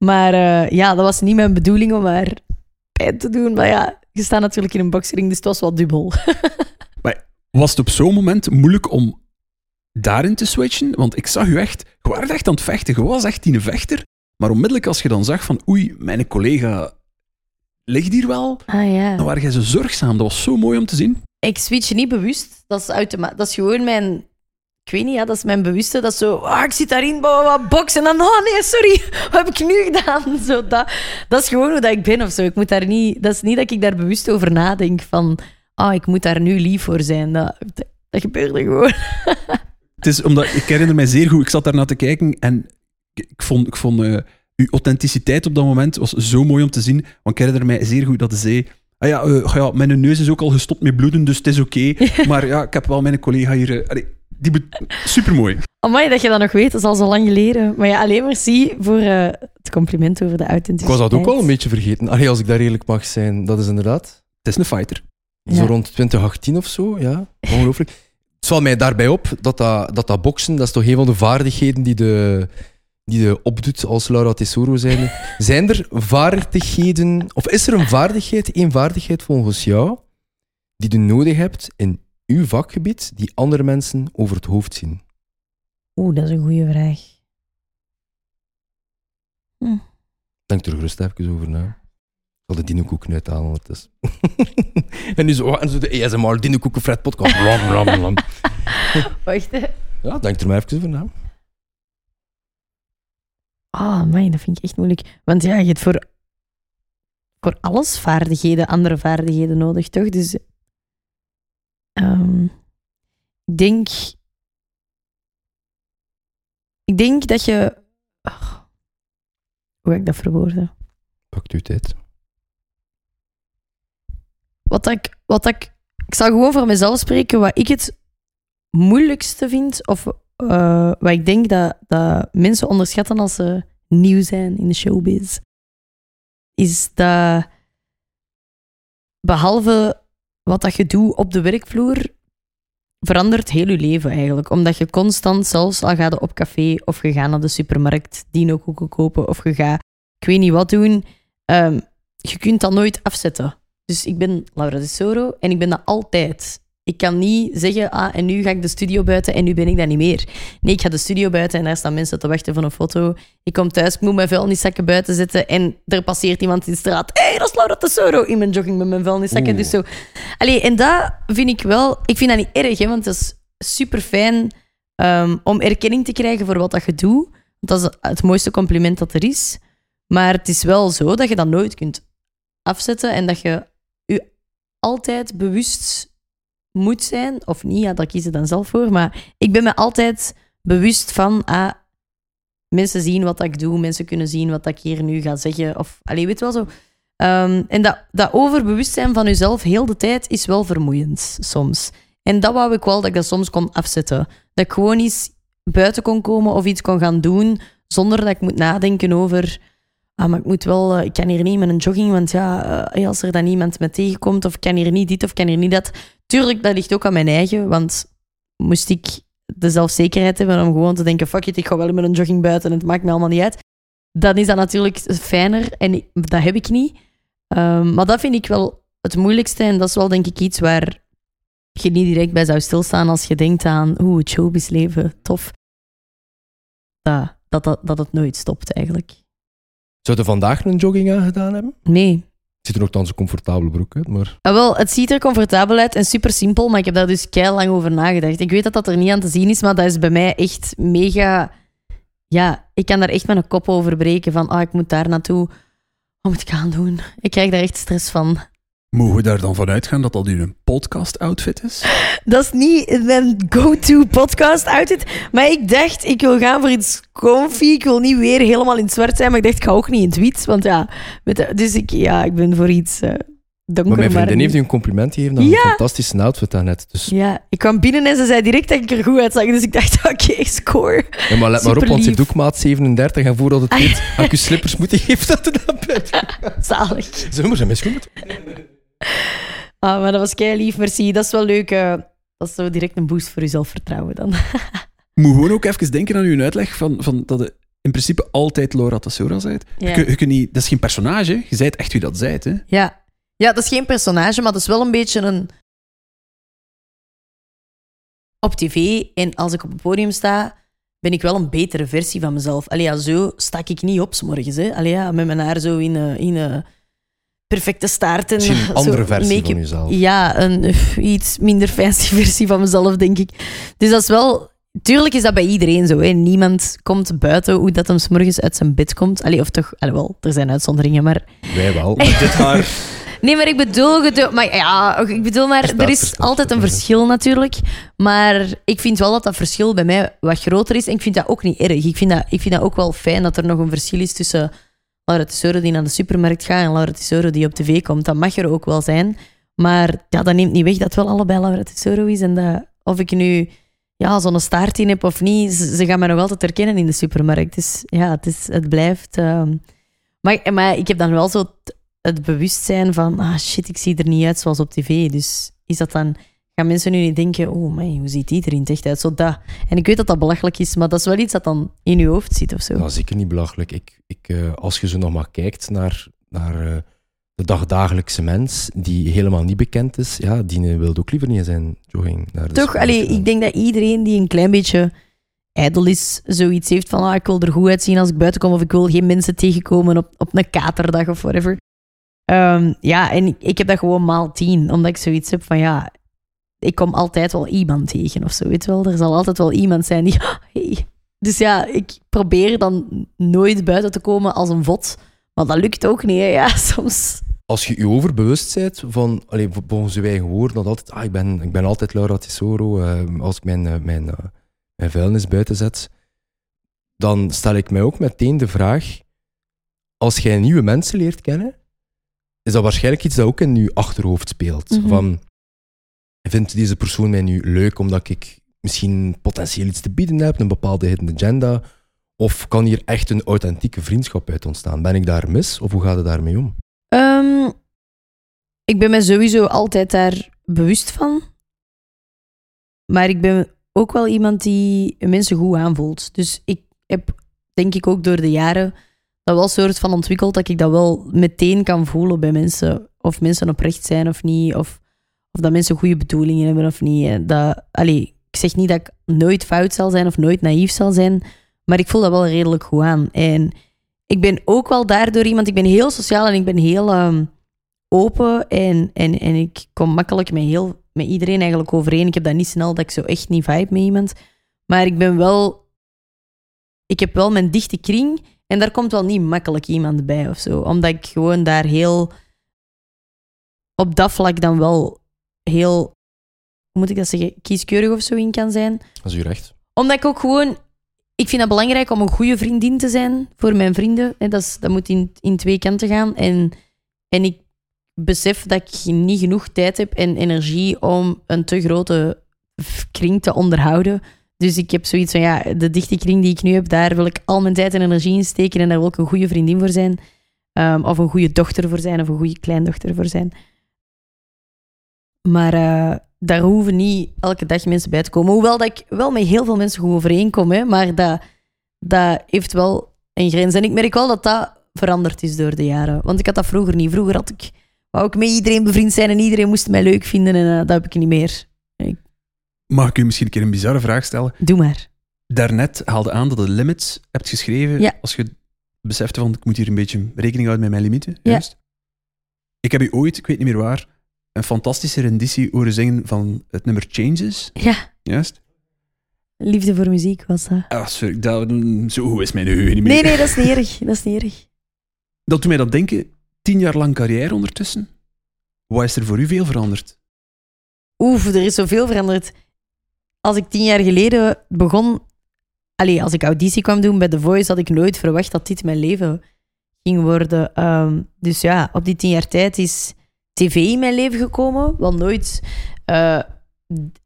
Maar eh, ja, dat was niet mijn bedoeling om haar pijn te doen. Maar ja, je staat natuurlijk in een boksring, dus het was wel dubbel. Was het op zo'n moment moeilijk om daarin te switchen? Want ik zag u echt... Je was echt aan het vechten. Je was echt die vechter. Maar onmiddellijk als je dan zag van oei, mijn collega ligt hier wel, Ah ja. dan waren jij zo zorgzaam. Dat was zo mooi om te zien. Ik switch niet bewust. Dat is, automa- dat is gewoon mijn... Ik weet niet, ja, dat is mijn bewuste. Dat is zo... Ah, ik zit daarin, wat boksen. En dan... Oh nee, sorry. Wat heb ik nu gedaan? Zo, dat, dat is gewoon hoe dat ik ben of zo. Ik moet daar niet... Dat is niet dat ik daar bewust over nadenk van... Ah, ik moet daar nu lief voor zijn. Dat, dat, dat gebeurde gewoon. Het is omdat, ik herinner mij zeer goed, ik zat daarna te kijken en ik, ik vond, ik vond eh, uw authenticiteit op dat moment was zo mooi om te zien. Want ik herinner mij zeer goed dat ze zei... Ah ja, eh, ja, mijn neus is ook al gestopt met bloeden, dus het is oké. Maar ja, ik heb wel mijn collega hier... eh, allee, die supermooi. Amai, dat je dat nog weet, dat is al zo lang geleden. Maar ja, alleen merci voor eh, het compliment over de Ik authenticiteit. was dat ook wel een beetje vergeten. Allee, als ik daar eerlijk mag zijn, dat is inderdaad Het is een fighter. zo rond 2018 of zo. Ja, ongelooflijk. Het valt mij daarbij op dat dat, dat dat boksen, dat is toch een van de vaardigheden die de, die de opdoet als Laura Tesoro zijn. Zijn er vaardigheden, of is er een vaardigheid, één vaardigheid volgens jou, die je nodig hebt in uw vakgebied, die andere mensen over het hoofd zien? Oeh, dat is een goede vraag. Denk er gerust even over na. Ik zal de dinokoeken uithalen ondertussen. en nu zo, en zo de ASMR dinokoeken Fred podcast. Wacht, hè. Ja, denk er maar even over na. Ah, man, dat vind ik echt moeilijk. Want ja, je hebt voor, voor alles vaardigheden, andere vaardigheden nodig, toch? Dus ehm, ik denk... Ik denk dat je... Hoe ga ik dat verwoorden? Pakt uw tijd. Wat ik, wat ik... Ik zal gewoon voor mezelf spreken, wat ik het moeilijkste vind, of eh, wat ik denk dat, dat mensen onderschatten als ze nieuw zijn in de showbiz, is dat behalve wat dat je doet op de werkvloer, verandert heel je leven eigenlijk. Omdat je constant, zelfs al gaat je op café of je gaat naar de supermarkt dino-koeken kopen of je gaat, ik weet niet wat doen, ehm, je kunt dat nooit afzetten. Dus ik ben Laura de Soro en ik ben dat altijd. Ik kan niet zeggen, ah, en nu ga ik de studio buiten en nu ben ik dat niet meer. Nee, ik ga de studio buiten en daar staan mensen te wachten voor een foto. Ik kom thuis, ik moet mijn vuilniszakken buiten zetten en er passeert iemand in de straat. Hé, hey, dat is Laura Tesoro in mijn jogging met mijn vuilniszakken. Oeh. Dus zo. Allee, en dat vind ik wel... Ik vind dat niet erg, hè, want het is super fijn om erkenning te krijgen voor wat dat je doet. Dat is het mooiste compliment dat er is. Maar het is wel zo dat je dat nooit kunt afzetten en dat je je altijd bewust moet zijn, of niet, ja, daar kies je dan zelf voor. Maar ik ben me altijd bewust van, ah, mensen zien wat ik doe, mensen kunnen zien wat ik hier nu ga zeggen. Of, allee, weet wel zo. Ehm, en dat, dat overbewustzijn van jezelf heel de tijd is wel vermoeiend, soms. En dat wou ik wel, dat ik dat soms kon afzetten. Dat ik gewoon eens buiten kon komen of iets kon gaan doen, zonder dat ik moet nadenken over... Ah, maar ik moet wel... eh, ik kan hier niet met een jogging, want ja, eh, als er dan iemand me tegenkomt, of ik kan hier niet dit, of ik kan hier niet dat... Tuurlijk, dat ligt ook aan mijn eigen, want moest ik de zelfzekerheid hebben om gewoon te denken, fuck it, ik ga wel met een jogging buiten en het maakt me allemaal niet uit, dan is dat natuurlijk fijner en dat heb ik niet. Ehm, maar dat vind ik wel het moeilijkste en dat is wel denk ik iets waar je niet direct bij zou stilstaan als je denkt aan, oeh, het showbizleven, tof. Dat, dat, dat, dat het nooit stopt eigenlijk. Zou je vandaag een jogging aan gedaan hebben? Nee. Ziet er nogthans een comfortabele broek uit, maar... Ah, wel, het ziet er comfortabel uit en super simpel, maar ik heb daar dus kei lang over nagedacht. Ik weet dat dat er niet aan te zien is, maar dat is bij mij echt mega. Ja, ik kan daar echt mijn kop over breken van, ah, ik moet daar naartoe. Wat moet ik aan doen? Ik krijg daar echt stress van. Mogen we daar dan vanuit gaan dat dat hier een podcast-outfit is? Dat is niet mijn go-to podcast outfit, maar ik dacht, ik wil gaan voor iets comfy. Ik wil niet weer helemaal in het zwart zijn, maar ik dacht, ik ga ook niet in het wit, want ja, met de- dus ik, ja, ik ben voor iets eh donker. Maar mijn vriendin heeft u een compliment gegeven dat je Ja. een fantastische outfit aan hebt. Dus Ja, ik kwam binnen en ze zei direct dat ik er goed uitzag. Dus ik dacht, oké, score. ja, maar let maar op, want ze Superlief. heeft ook maat 37 en voordat het Ah, weet, ga ik je slippers moeten geven dat er naar buiten Zalig. Zomaar zijn mijn schoenen. Ah, maar dat was kei lief, merci. Dat is wel leuk. eh, dat is zo direct een boost voor je zelfvertrouwen dan. Moet gewoon ook even denken aan uw uitleg van, van dat je in principe altijd Laura Tassora bent. Je, Ja. je kunt niet, dat is geen personage, je zijt echt wie dat zijt. Hè? Ja. ja, dat is geen personage, maar dat is wel een beetje een... Op tv en als ik op het podium sta, ben ik wel een betere versie van mezelf. Allee, ja, zo stak ik niet op 's morgens. Hè. Allee, ja, met mijn haar zo in een, in een perfecte staart. En een andere versie van jezelf. Ja, een iets minder fancy versie van mezelf, denk ik. Dus dat is wel... Tuurlijk is dat bij iedereen zo. Hè. Niemand komt buiten hoe dat hem 's morgens uit zijn bed komt. Allee, of toch... Allee, wel, er zijn uitzonderingen, maar... Wij wel. Dit haar. Nee, maar ik bedoel, maar ja, ik bedoel maar, Verstaat, er is verstaat, altijd een verschil natuurlijk. Maar ik vind wel dat dat verschil bij mij wat groter is. En ik vind dat ook niet erg. Ik vind dat, ik vind dat ook wel fijn dat er nog een verschil is tussen Laura Tesoro die naar de supermarkt gaat en Laura Tesoro die op tv komt. Dat mag er ook wel zijn. Maar ja, dat neemt niet weg dat het wel allebei Laura Tesoro is. En dat of ik nu ja, zo'n staart in heb of niet, ze, gaan mij nog altijd herkennen in de supermarkt. Dus ja, het, is, het blijft... ehm, Maar, maar ik heb dan wel zo t- het bewustzijn van, ah shit, ik zie er niet uit zoals op tv. Dus is dat dan, gaan mensen nu niet denken, oh man, hoe ziet die er in echt uit? Zo dat. En ik weet dat dat belachelijk is, maar dat is wel iets dat dan in je hoofd zit of zo. Nou, zeker niet belachelijk. Ik, ik, eh, als je zo nog maar kijkt naar, naar eh, de dagdagelijkse mens die helemaal niet bekend is, ja, die wil ook liever niet zijn jogging naar de Toch, supermarkt allee, gaan. ik denk dat iedereen die een klein beetje ijdel is, zoiets heeft van, ah, ik wil er goed uitzien als ik buiten kom, of ik wil geen mensen tegenkomen op, op een katerdag of whatever. Ehm, ja, en ik, ik heb dat gewoon maal tien, omdat ik zoiets heb van, ja, ik kom altijd wel iemand tegen of zo, weet wel. Er zal altijd wel iemand zijn die, ah, hey. Dus ja, ik probeer dan nooit buiten te komen als een vod, maar dat lukt ook niet, hè. ja, soms. Als je je overbewust bent van, allee, vol- volgens je eigen woorden, dat altijd, ah, ik, ben, ik ben altijd Laura Tesoro, eh, als ik mijn, eh, mijn, eh, mijn vuilnis buiten zet, dan stel ik mij ook meteen de vraag, als jij nieuwe mensen leert kennen, is dat waarschijnlijk iets dat ook in je achterhoofd speelt. Mhm. Van, vindt deze persoon mij nu leuk omdat ik misschien potentieel iets te bieden heb, een bepaalde hidden agenda, of kan hier echt een authentieke vriendschap uit ontstaan? Ben ik daar mis, of hoe gaat het daarmee om? Ehm, ik ben me sowieso altijd daar bewust van. Maar ik ben ook wel iemand die mensen goed aanvoelt. Dus ik heb, denk ik ook door de jaren, dat wel soort van ontwikkeld dat ik dat wel meteen kan voelen bij mensen. Of mensen oprecht zijn of niet. Of, of dat mensen goede bedoelingen hebben of niet. Eh, Dat, allee, ik zeg niet dat ik nooit fout zal zijn of nooit naïef zal zijn. Maar ik voel dat wel redelijk goed aan. En ik ben ook wel daardoor iemand, ik ben heel sociaal en ik ben heel ehm, open en, en, en ik kom makkelijk met, heel, met iedereen eigenlijk overeen. Ik heb dat niet snel dat ik zo echt niet vibe met iemand. Maar ik ben wel, ik heb wel mijn dichte kring en daar komt wel niet makkelijk iemand bij of zo. Omdat ik gewoon daar heel, op dat vlak dan wel heel, hoe moet ik dat zeggen, kieskeurig of zo in kan zijn Dat is uw recht. omdat ik ook gewoon... Ik vind het belangrijk om een goede vriendin te zijn voor mijn vrienden. En dat, is, dat moet in, in twee kanten gaan. En, en ik besef dat ik niet genoeg tijd heb en energie om een te grote kring te onderhouden. Dus ik heb zoiets van, ja, de dichte kring die ik nu heb, daar wil ik al mijn tijd en energie in steken. En daar wil ik een goede vriendin voor zijn. Ehm, of een goede dochter voor zijn, of een goede kleindochter voor zijn. Maar eh, daar hoeven niet elke dag mensen bij te komen. Hoewel dat ik wel met heel veel mensen goed overeenkom, hè, maar dat, dat heeft wel een grens. En ik merk wel dat dat veranderd is door de jaren. Want ik had dat vroeger niet. Vroeger had ik, wou ik met iedereen bevriend zijn en iedereen moest mij leuk vinden en eh, dat heb ik niet meer. Mag ik u misschien een keer een bizarre vraag stellen? Doe maar. Daarnet haalde aan dat je limits hebt geschreven. Ja. Als je besefte van, ik moet hier een beetje rekening houden met mijn limieten. Ja. Juist. Ik heb u ooit, ik weet niet meer waar, een fantastische renditie horen zingen van het nummer Changes. Ja, Juist? liefde voor muziek was dat. Ah, sorry, dat, zo is mijn geheugen niet meer. Nee, nee, dat is niet erg. Dat is niet erg. Dat doet mij dat denken, tien jaar lang carrière ondertussen. Wat is er voor u veel veranderd? Oef, er is zoveel veranderd. Als ik tien jaar geleden begon... Allee, als ik auditie kwam doen bij The Voice, had ik nooit verwacht dat dit mijn leven ging worden. Ehm, dus ja, op die tien jaar tijd is tv in mijn leven gekomen. Wel nooit eh,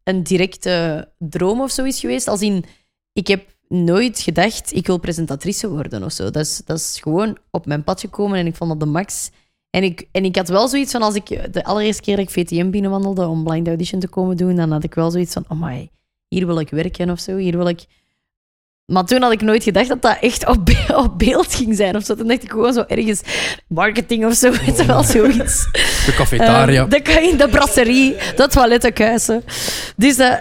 een directe droom of zo is geweest. Als in, ik heb nooit gedacht, ik wil presentatrice worden of zo. Dat is, dat is gewoon op mijn pad gekomen en ik vond dat de max. En ik, en ik had wel zoiets van, als ik de allereerste keer dat ik VTM binnenwandelde om blind audition te komen doen, dan had ik wel zoiets van, oh my, hier wil ik werken of zo, hier wil ik... Maar toen had ik nooit gedacht dat dat echt op, be- op beeld ging zijn of zo. Toen dacht ik gewoon zo ergens marketing of zo, weet je wel, zoiets. De cafetaria. Ehm, de, de brasserie, de toilettenkuisen. Dus dat...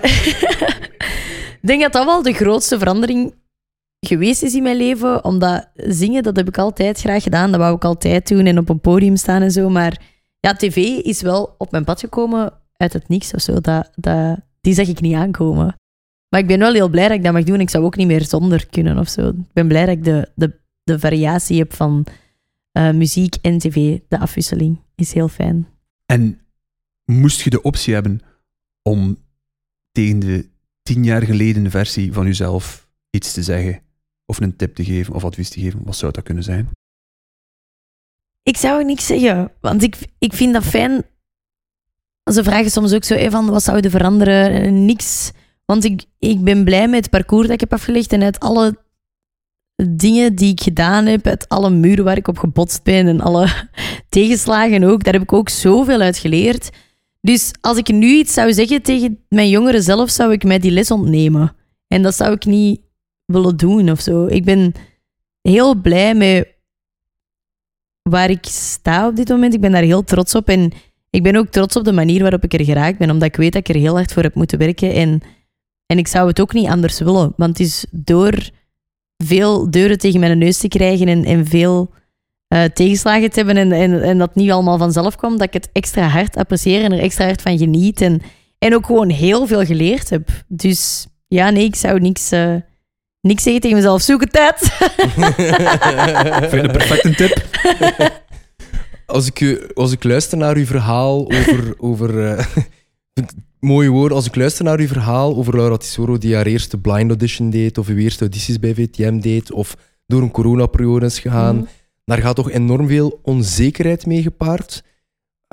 ik denk dat dat wel de grootste verandering geweest is in mijn leven. Omdat zingen, dat heb ik altijd graag gedaan. Dat wou ik altijd doen en op een podium staan en zo. Maar ja, tv is wel op mijn pad gekomen uit het niks of zo. Dat, dat, die zag ik niet aankomen. Maar ik ben wel heel blij dat ik dat mag doen. Ik zou ook niet meer zonder kunnen of zo. Ik ben blij dat ik de, de, de variatie heb van eh, muziek en tv. De afwisseling is heel fijn. En moest je de optie hebben om tegen de tien jaar geleden versie van jezelf iets te zeggen, of een tip te geven, of advies te geven, wat zou dat kunnen zijn? Ik zou niks zeggen, want ik, ik vind dat fijn. Ze vragen soms ook zo van wat zou je veranderen? Niks. Want ik, ik ben blij met het parcours dat ik heb afgelegd en uit alle dingen die ik gedaan heb, uit alle muren waar ik op gebotst ben en alle tegenslagen ook, daar heb ik ook zoveel uit geleerd. Dus als ik nu iets zou zeggen tegen mijn jongeren zelf, zou ik mij die les ontnemen. En dat zou ik niet willen doen of zo. Ik ben heel blij met waar ik sta op dit moment. Ik ben daar heel trots op. En ik ben ook trots op de manier waarop ik er geraakt ben, omdat ik weet dat ik er heel hard voor heb moeten werken. En, en ik zou het ook niet anders willen. Want het is door veel deuren tegen mijn neus te krijgen en, en veel uh, tegenslagen te hebben en, en, en dat niet allemaal vanzelf kwam, dat ik het extra hard apprecieer en er extra hard van geniet. En, en ook gewoon heel veel geleerd heb. Dus ja, nee, ik zou niks, uh, niks zeggen tegen mezelf. Zoek het uit. Vind je een perfecte tip? Als ik, als ik luister naar uw verhaal over... over uh, mooie woorden. Als ik luister naar uw verhaal over Laura Tesoro, die haar eerste blind audition deed, of uw eerste audities bij VTM deed, of door een coronaperiode is gegaan, mm. daar gaat toch enorm veel onzekerheid mee gepaard.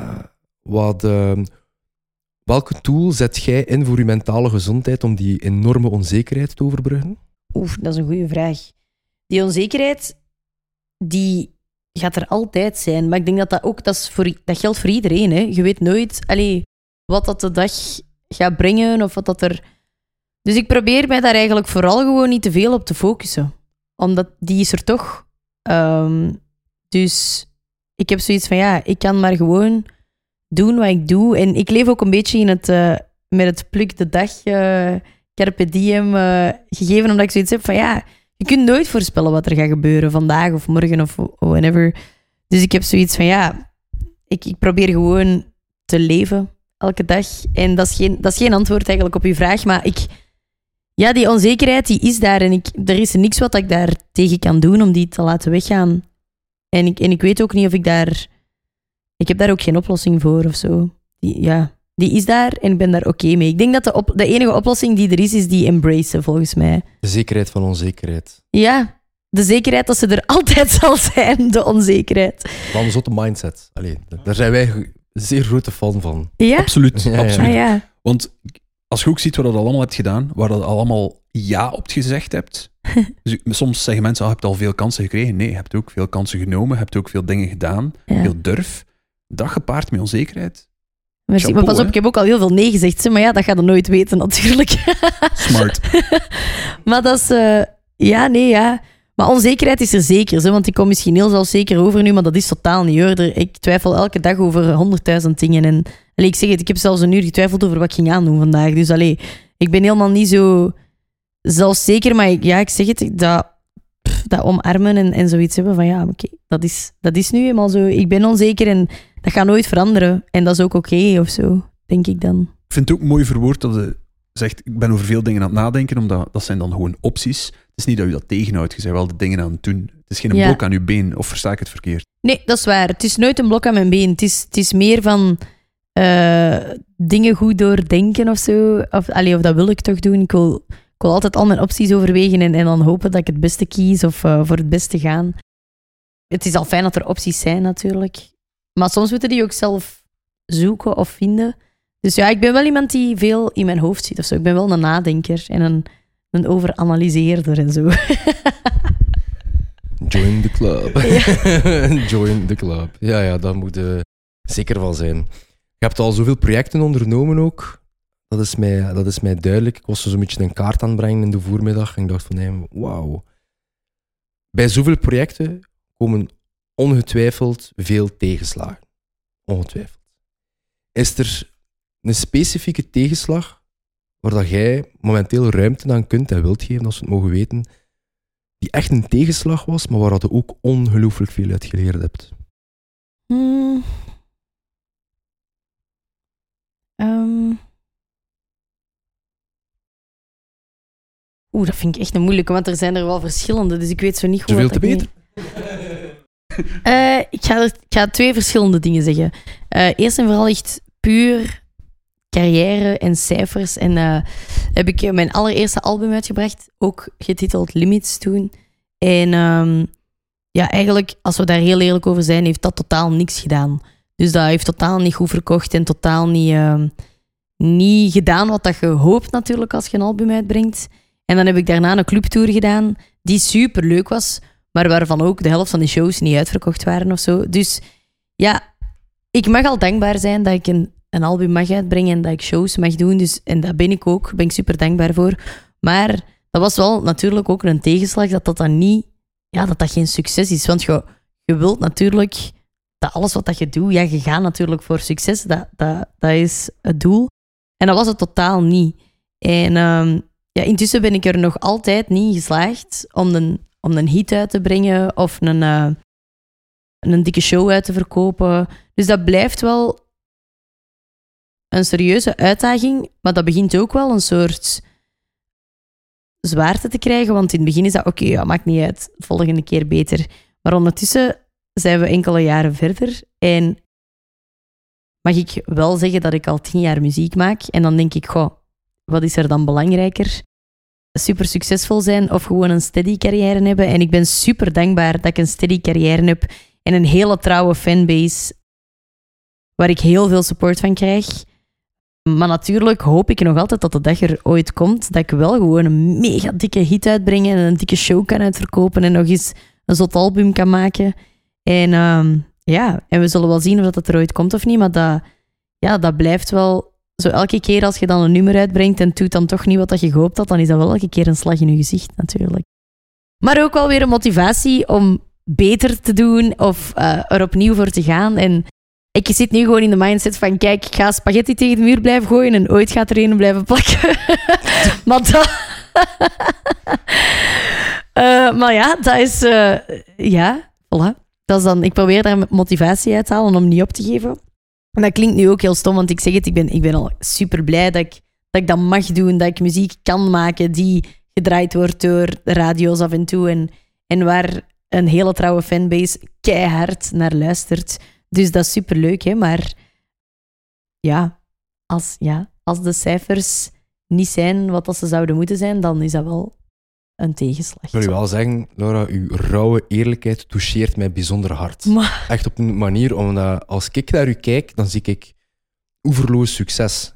Uh, wat, uh, welke tool zet jij in voor je mentale gezondheid om die enorme onzekerheid te overbruggen? Oeh, dat is een goede vraag. Die onzekerheid, die gaat er altijd zijn. Maar ik denk dat dat ook, dat, is voor, dat geldt voor iedereen. Hè. Je weet nooit allee, wat dat de dag gaat brengen of wat dat er... Dus ik probeer mij daar eigenlijk vooral gewoon niet te veel op te focussen. Omdat die is er toch. Um, dus ik heb zoiets van, ja, ik kan maar gewoon doen wat ik doe. En ik leef ook een beetje in het, uh, met het pluk de dag, uh, carpe diem uh, gegeven, omdat ik zoiets heb van, ja, je kunt nooit voorspellen wat er gaat gebeuren vandaag of morgen of whenever. Dus ik heb zoiets van, ja, ik, ik probeer gewoon te leven elke dag. En dat is, geen, dat is geen antwoord eigenlijk op uw vraag, maar ik... Ja, die onzekerheid die is daar en ik, er is niks wat ik daar tegen kan doen om die te laten weggaan. En ik, en ik weet ook niet of ik daar... Ik heb daar ook geen oplossing voor of zo. Die, ja, die is daar en ik ben daar oké mee. Ik denk dat de, op, de enige oplossing die er is, is die embrace volgens mij. De zekerheid van onzekerheid. Ja, de zekerheid dat ze er altijd zal zijn, de onzekerheid. Van een zotte mindset. Allee, daar zijn wij zeer grote fan van. Ja? Absoluut. Ja, ja. absoluut. Ah, ja. Want als je ook ziet wat je allemaal hebt gedaan, waar je allemaal ja op gezegd hebt. dus soms zeggen mensen, ah, je hebt al veel kansen gekregen. Nee, je hebt ook veel kansen genomen, je hebt ook veel dingen gedaan, Ja. veel durf. Dat gepaard met onzekerheid. Merci. Maar pas op, hè? ik heb ook al heel veel nee gezegd. zeg, Maar ja, dat gaat je nooit weten natuurlijk. Smart. maar dat is... eh, ja, nee, ja. Maar onzekerheid is er zeker. Hè, want ik kom misschien heel zelfzeker over nu, maar dat is totaal niet hoor. Ik twijfel elke dag over honderdduizend dingen. En allee, ik zeg het, ik heb zelfs een uur getwijfeld over wat ik ging aandoen vandaag. Dus allee, ik ben helemaal niet zo zelfzeker. Maar ik, ja, ik zeg het, dat, dat omarmen en, en zoiets hebben van ja, oké, dat, is, dat is nu eenmaal zo. Ik ben onzeker en dat gaat nooit veranderen. En dat is ook oké of zo, denk ik dan. Ik vind het ook mooi verwoord dat je zegt, ik ben over veel dingen aan het nadenken, omdat dat zijn dan gewoon opties. Het is niet dat je dat tegenhoudt, je bent wel de dingen aan het doen. Het is geen Ja. blok aan je been, of versta ik het verkeerd? Nee, dat is waar. Het is nooit een blok aan mijn been. Het is, het is meer van eh, dingen goed doordenken of zo. Of, allee, of dat wil ik toch doen. Ik wil, ik wil altijd al mijn opties overwegen en, en dan hopen dat ik het beste kies of eh, voor het beste gaan. Het is al fijn dat er opties zijn natuurlijk. Maar soms moeten die ook zelf zoeken of vinden. Dus ja, ik ben wel iemand die veel in mijn hoofd zit of zo. Ik ben wel een nadenker en een, een overanalyseerder en zo. Join the club. Join the club. Ja, ja, daar moet je zeker van zijn. Je hebt al zoveel projecten ondernomen ook. Dat is mij, dat is mij duidelijk. Ik was zo zo'n beetje een kaart aan het brengen in de voormiddag. En ik dacht van, nee, wauw. Bij zoveel projecten komen ongetwijfeld veel tegenslagen. Ongetwijfeld. Is er een specifieke tegenslag waar dat jij momenteel ruimte aan kunt en wilt geven, als we het mogen weten, die echt een tegenslag was, maar waar je ook ongelooflijk veel uit geleerd hebt? Hmm. Ehm. Oeh, dat vind ik echt een moeilijke, want er zijn er wel verschillende, dus ik weet zo niet goed Zoveel wat te ik weten? Eh, ik, ga er, ik ga twee verschillende dingen zeggen. Eh, eerst en vooral echt puur carrière en cijfers. En eh, heb ik eh, mijn allereerste album uitgebracht, ook getiteld Limits toen. En ehm, ja, eigenlijk, als we daar heel eerlijk over zijn, heeft dat totaal niks gedaan. Dus dat heeft totaal niet goed verkocht en totaal niet, ehm, niet gedaan wat dat je hoopt natuurlijk als je een album uitbrengt. En dan heb ik daarna een clubtour gedaan, die super leuk was, maar waarvan ook de helft van de shows niet uitverkocht waren of zo. Dus ja, ik mag al dankbaar zijn dat ik een, een album mag uitbrengen en dat ik shows mag doen. Dus, en dat ben ik ook, daar ben ik super dankbaar voor. Maar dat was wel natuurlijk ook een tegenslag dat dat dan niet, ja, dat dat geen succes is. Want je, je wilt natuurlijk dat alles wat dat je doet, ja, je gaat natuurlijk voor succes. Dat, dat, dat is het doel. En dat was het totaal niet. En ehm, ja, intussen ben ik er nog altijd niet geslaagd om een, om een hit uit te brengen of een, eh, een dikke show uit te verkopen. Dus dat blijft wel een serieuze uitdaging, maar dat begint ook wel een soort zwaarte te krijgen. Want in het begin is dat oké, ja, maakt niet uit, volgende keer beter. Maar ondertussen zijn we enkele jaren verder en mag ik wel zeggen dat ik al tien jaar muziek maak. En dan denk ik, goh, wat is er dan belangrijker? Super succesvol zijn of gewoon een steady carrière hebben. En ik ben super dankbaar dat ik een steady carrière heb en een hele trouwe fanbase waar ik heel veel support van krijg. Maar natuurlijk hoop ik nog altijd dat de dag er ooit komt dat ik wel gewoon een mega dikke hit uitbreng en een dikke show kan uitverkopen en nog eens een zot album kan maken. En ehm, ja, en we zullen wel zien of dat er ooit komt of niet, maar dat, ja, dat blijft wel zo elke keer als je dan een nummer uitbrengt en doet dan toch niet wat dat je gehoopt had, dan is dat wel elke keer een slag in je gezicht natuurlijk. Maar ook wel weer een motivatie om beter te doen of eh, er opnieuw voor te gaan. En ik zit nu gewoon in de mindset van, kijk, ik ga spaghetti tegen de muur blijven gooien en ooit gaat er een blijven plakken. maar dat... Eh, maar ja, dat is... eh, ja, voilà. Dat is dan, ik probeer daar motivatie uit te halen om niet op te geven. En dat klinkt nu ook heel stom, want ik zeg het, ik ben, ik ben al super blij dat ik, dat ik dat mag doen, dat ik muziek kan maken die gedraaid wordt door radio's af en toe en, en waar een hele trouwe fanbase keihard naar luistert. Dus dat is super leuk, hè? maar ja als, ja, als de cijfers niet zijn wat dat ze zouden moeten zijn, dan is dat wel een tegenslag. Ik wil je wel zeggen, Laura, uw rauwe eerlijkheid toucheert mij bijzonder hard. Maar, Echt op een manier, omdat als ik naar u kijk, dan zie ik oeverloos succes.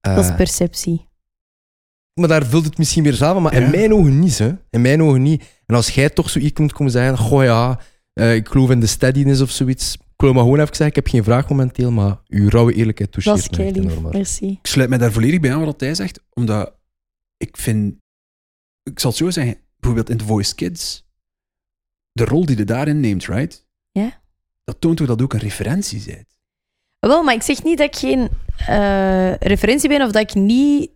Eh, dat is perceptie. maar daar vult het misschien weer samen, maar Ja. in mijn ogen niet. Hè. In mijn ogen niet. En als jij toch zo iets komt komen zeggen, goh ja, eh, ik geloof in de steadiness of zoiets. Ik wil maar gewoon even zeggen, ik heb geen vraag momenteel, maar uw rauwe eerlijkheid Dat toucheert echt enorm hard. Merci. Ik sluit mij daar volledig bij aan wat hij zegt, omdat ik vind, ik zal het zo zeggen, bijvoorbeeld in The Voice Kids, de rol die je daarin neemt, right? Ja. Dat toont toch dat ook een referentie bent. Wel, maar ik zeg niet dat ik geen eh, referentie ben of dat ik niet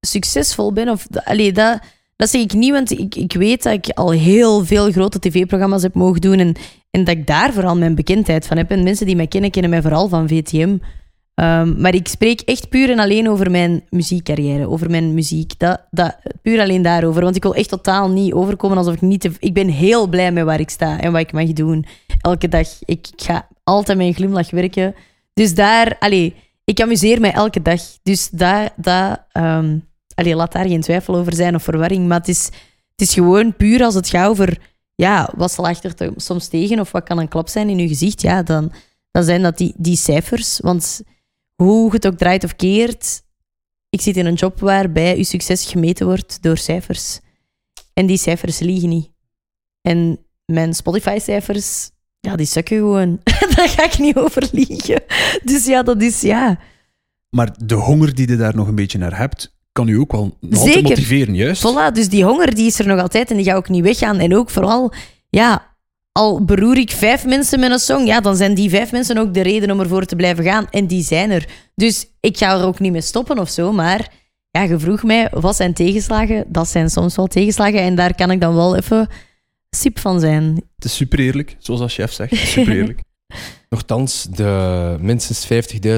succesvol ben. Of, allee, dat, dat zeg ik niet, want ik, ik weet dat ik al heel veel grote tv-programma's heb mogen doen en, en dat ik daar vooral mijn bekendheid van heb. En mensen die mij kennen, kennen mij vooral van VTM. Ehm, maar ik spreek echt puur en alleen over mijn muziekcarrière, over mijn muziek. Dat, dat, puur alleen daarover. Want ik wil echt totaal niet overkomen alsof ik niet... Te, ik ben heel blij met waar ik sta en wat ik mag doen. Elke dag. Ik, ik ga altijd met een glimlach werken. Dus daar... Allee, ik amuseer mij elke dag. Dus daar... daar ehm, allee, laat daar geen twijfel over zijn of verwarring. Maar het is, het is gewoon puur als het gaat over... Ja, wat slaagt er soms tegen? Of wat kan een klap zijn in je gezicht? Ja, dan, dan zijn dat die, die cijfers. Want hoe het ook draait of keert, ik zit in een job waarbij je succes gemeten wordt door cijfers. En die cijfers liegen niet. En mijn Spotify-cijfers, ja, die sukken gewoon. Daar ga ik niet over liegen. Dus ja, dat is ja. Maar de honger die je daar nog een beetje naar hebt, kan u ook wel altijd motiveren, juist? Voilà, dus die honger die is er nog altijd en die gaat ook niet weggaan. En ook vooral, ja, al beroer ik vijf mensen met een song, ja, dan zijn die vijf mensen ook de reden om ervoor te blijven gaan. En die zijn er. Dus ik ga er ook niet mee stoppen of zo, maar ja, je vroeg mij, wat zijn tegenslagen? Dat zijn soms wel tegenslagen en daar kan ik dan wel even sip van zijn. Het is super eerlijk, zoals als chef zegt. Super eerlijk. Nochtans, de minstens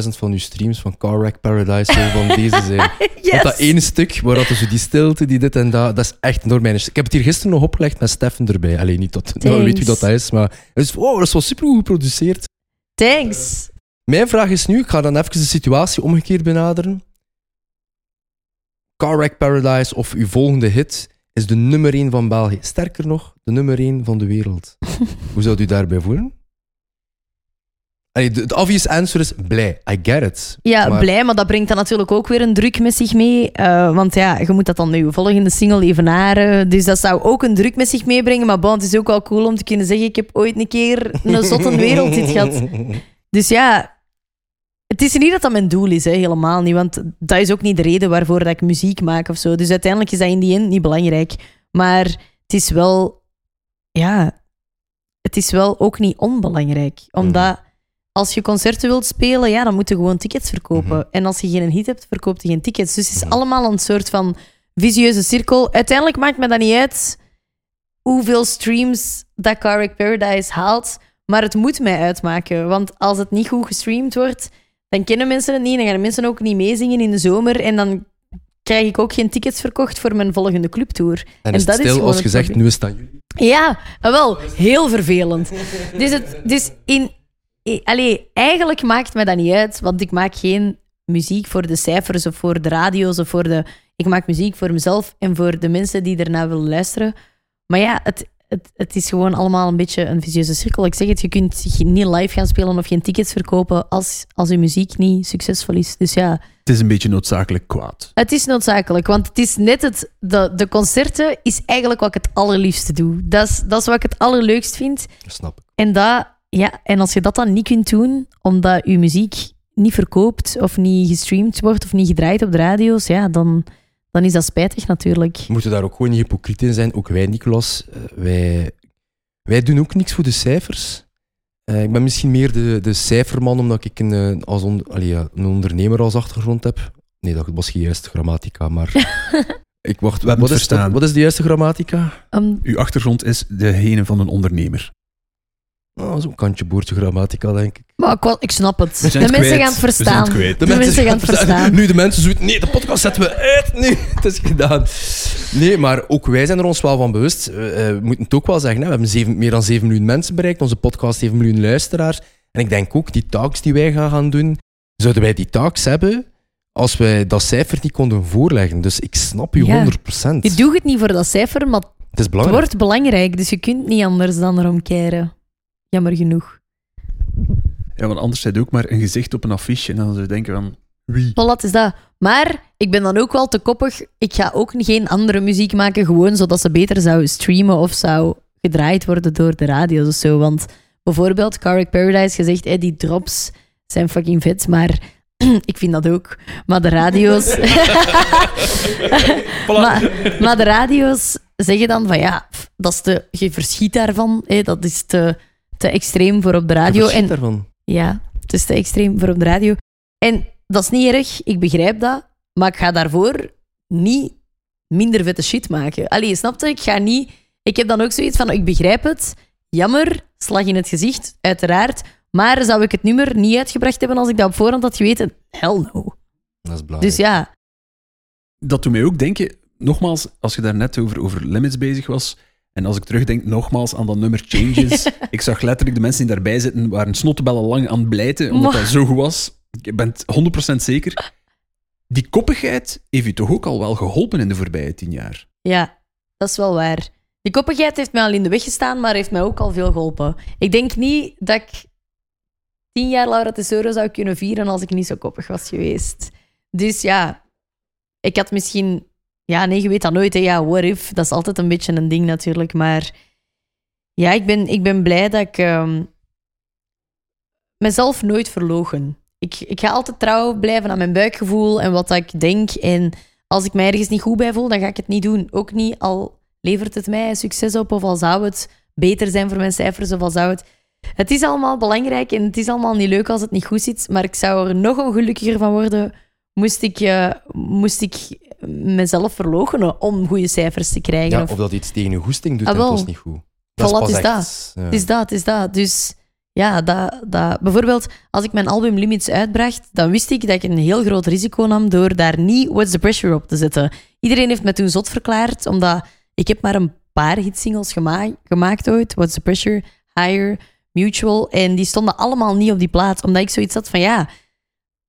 50.000 van uw streams van Car Wreck Paradise zullen van deze zijn. Yes! Want dat ene stuk, waar dat dus die stilte, die dit en dat, dat is echt enorm mijn Ik heb het hier gisteren nog opgelegd met Steffen erbij. Alleen niet dat, nou, weet wie dat is, maar het is, oh, dat is wel super goed geproduceerd. Thanks. Mijn vraag is nu, ik ga dan even de situatie omgekeerd benaderen. Car Wreck Paradise of uw volgende hit is de nummer 1 van België. Sterker nog, de nummer 1 van de wereld. Hoe zou u daarbij voelen? Allee, de, de obvious answer is blij. I get it. Ja, Maar- blij, maar dat brengt dan natuurlijk ook weer een druk met zich mee. eh, want ja, je moet dat dan met je volgende single evenaren. Dus dat zou ook een druk met zich meebrengen. Maar bon, het is ook wel cool om te kunnen zeggen: ik heb ooit een keer een zotte wereldhit gehad. Dus ja, het is niet dat dat mijn doel is, hè, helemaal niet. Want dat is ook niet de reden waarvoor dat ik muziek maak of zo. Dus uiteindelijk is dat in die end niet belangrijk. Maar het is wel, ja, het is wel ook niet onbelangrijk. Omdat als je concerten wilt spelen, ja, dan moet je gewoon tickets verkopen. Mhm. En als je geen hit hebt, verkoopt je geen tickets. Dus het is Mhm. allemaal een soort van visieuze cirkel. Uiteindelijk maakt me dat niet uit hoeveel streams dat Carrick Paradise haalt. Maar het moet mij uitmaken. Want als het niet goed gestreamd wordt, dan kennen mensen het niet. Dan gaan mensen ook niet meezingen in de zomer. En dan krijg ik ook geen tickets verkocht voor mijn volgende clubtour. En, is dat is stil gewoon als probleem. nu is jullie. Ja, wel, heel vervelend. Dus, het, dus in, allee, eigenlijk maakt me dat niet uit, want ik maak geen muziek voor de cijfers of voor de radio's of voor de. Ik maak muziek voor mezelf en voor de mensen die ernaar willen luisteren. Maar ja, het, het, het is gewoon allemaal een beetje een visieuze cirkel. Ik zeg het, je kunt niet live gaan spelen of geen tickets verkopen als, als je muziek niet succesvol is. Dus ja, Het is een beetje noodzakelijk kwaad. het is noodzakelijk, want het is net het... De, de concerten is eigenlijk wat ik het allerliefste doe. Dat is, dat is wat ik het allerleukst vind. Dat snap ik. En, dat, ja, en als je dat dan niet kunt doen, omdat je muziek niet verkoopt of niet gestreamd wordt of niet gedraaid op de radio's, ja, dan, dan is dat spijtig natuurlijk. We moeten daar ook gewoon niet hypocriet in zijn. Ook wij, Nicolas, eh, wij, wij doen ook niks voor de cijfers. Eh, ik ben misschien meer de, de cijferman, omdat ik een, eh, als on- allee, een ondernemer als achtergrond heb. Nee, dat was geen juiste grammatica, maar... ik wacht, hebben wat, het is, verstaan. wat, wat is de juiste grammatica? Uw achtergrond is degene van een ondernemer. Oh, Zo'n kantje boertje grammatica, denk ik. maar ik, ik snap het. We De zijn het mensen kwijt. gaan het We zijn verstaan. het kwijt. De mensen gaan het verstaan. Nu de mensen zoiets, nee, de podcast zetten we uit. Nee, het is gedaan. Nee, maar ook wij zijn er ons wel van bewust. Eh, eh, we moeten het ook wel zeggen, hè. we hebben zeven, meer dan 7 miljoen mensen bereikt. Onze podcast heeft een miljoen luisteraars. En ik denk ook, die talks die wij gaan gaan doen, zouden wij die talks hebben als wij dat cijfer niet konden voorleggen. Dus ik snap u Ja. 100%. Je doet het niet voor dat cijfer, maar Het is het belangrijk. wordt belangrijk. Dus je kunt niet anders dan erom keren. Jammer genoeg. Ja, want anders zit ook maar een gezicht op een affiche en dan zou je denken van... Wie? Voilà, is dat. Maar ik ben dan ook wel te koppig. Ik ga ook geen andere muziek maken, gewoon zodat ze beter zou streamen of zou gedraaid worden door de radio's of zo. Want bijvoorbeeld Carrick Paradise gezegd, hey, die drops zijn fucking vet, maar ik vind dat ook. Maar de radio's... maar, maar de radio's zeggen dan van ja, dat is te, je verschiet daarvan. Hè, dat is te, te extreem voor op de radio. En daarvan. ja, het is te extreem voor op de radio. En dat is niet erg, ik begrijp dat. Maar ik ga daarvoor niet minder vette shit maken. Allee, snap je? Ik ga niet... Ik heb dan ook zoiets van, ik begrijp het. Jammer, slag in het gezicht, uiteraard. Maar zou ik het nummer niet uitgebracht hebben als ik dat op voorhand had geweten? Hell no. Dat is belangrijk. Dus ja, Dat doet mij ook denken, nogmaals, als je daar net over, over limits bezig was, en als ik terugdenk nogmaals aan dat nummer Changes, ik zag letterlijk de mensen die daarbij zitten, waren snottebellen lang aan het blijten, omdat dat zo goed was. Ik ben het 100% zeker. Die koppigheid heeft u toch ook al wel geholpen in de voorbije tien jaar? ja, dat is wel waar. Die koppigheid heeft mij al in de weg gestaan, maar heeft mij ook al veel geholpen. Ik denk niet dat ik tien jaar Laura Tesoro zou kunnen vieren als ik niet zo koppig was geweest. Dus ja, ik had misschien... Ja, nee, je weet dat nooit. Ja, what if? Dat is altijd een beetje een ding natuurlijk. Maar ja, ik ben, ik ben blij dat ik ehm, mezelf nooit verlogen. Ik, ik ga altijd trouw blijven aan mijn buikgevoel en wat ik denk. En als ik mij ergens niet goed bij voel, dan ga ik het niet doen. Ook niet al levert het mij succes op of al zou het beter zijn voor mijn cijfers of al zou het... Het is allemaal belangrijk en het is allemaal niet leuk als het niet goed zit, maar ik zou er nog ongelukkiger van worden moest ik, eh, moest ik mezelf verloochenen om goede cijfers te krijgen. Ja, of- of dat iets tegen je goesting doet Ah, en wel. was niet goed. Dat Voilà, is dat. ja. Het is dat, het is dat. Dus ja, dat, dat, bijvoorbeeld als ik mijn album Limits uitbracht, dan wist ik dat ik een heel groot risico nam door daar niet What's the Pressure op te zetten. Iedereen heeft me toen zot verklaard, omdat ik heb maar een paar hitsingles gema gemaakt ooit. What's the Pressure, Higher, Mutual. En die stonden allemaal niet op die plaat, omdat ik zoiets had van ja,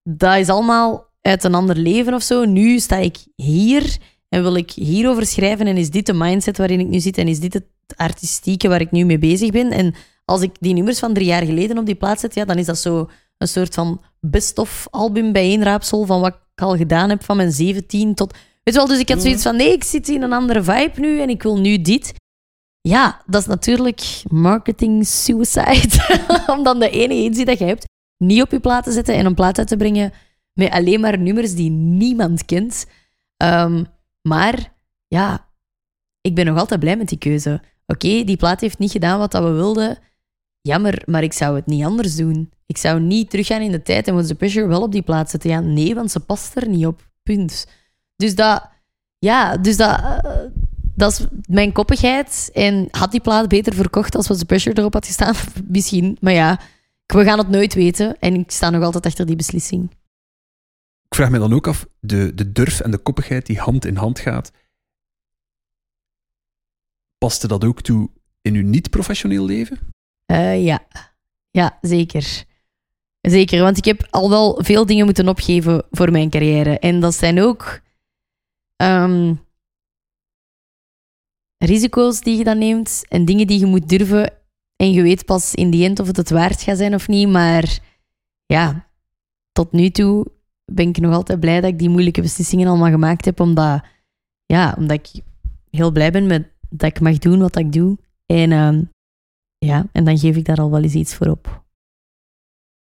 dat is allemaal uit een ander leven of zo. Nu sta ik hier en wil ik hierover schrijven en is dit de mindset waarin ik nu zit en is dit het artistieke waar ik nu mee bezig ben. En als ik die nummers van drie jaar geleden op die plaats zet, ja, dan is dat zo een soort van best-of album bijeenraapsel van wat ik al gedaan heb van mijn 17 tot... Weet je wel, dus ik had zoiets van, nee, ik zit in een andere vibe nu en ik wil nu dit. Ja, dat is natuurlijk marketing suicide. Om dan de ene hit die dat je hebt niet op je plaat te zetten en een plaat uit te brengen met alleen maar nummers die niemand kent. Ehm, maar ja, ik ben nog altijd blij met die keuze. Oké, die plaat heeft niet gedaan wat we wilden. Jammer, maar ik zou het niet anders doen. Ik zou niet teruggaan in de tijd en What's Pressure wel op die plaat zetten. Ja, nee, want ze past er niet op. Punt. Dus dat... Ja, dus dat... eh, dat is mijn koppigheid. En had die plaat beter verkocht als What's Pressure erop had gestaan? Misschien. Maar ja, we gaan het nooit weten. En ik sta nog altijd achter die beslissing. Ik vraag me dan ook af, de, de durf en de koppigheid die hand in hand gaat, paste dat ook toe in uw niet-professioneel leven? Eh, ja. ja, zeker. Zeker, want ik heb al wel veel dingen moeten opgeven voor mijn carrière. En dat zijn ook ehm, risico's die je dan neemt en dingen die je moet durven. En je weet pas in die end of het het waard gaat zijn of niet. Maar ja, tot nu toe ben ik nog altijd blij dat ik die moeilijke beslissingen allemaal gemaakt heb. Omdat, ja, omdat ik heel blij ben met dat ik mag doen wat ik doe. En ehm, ja, en dan geef ik daar al wel eens iets voor op.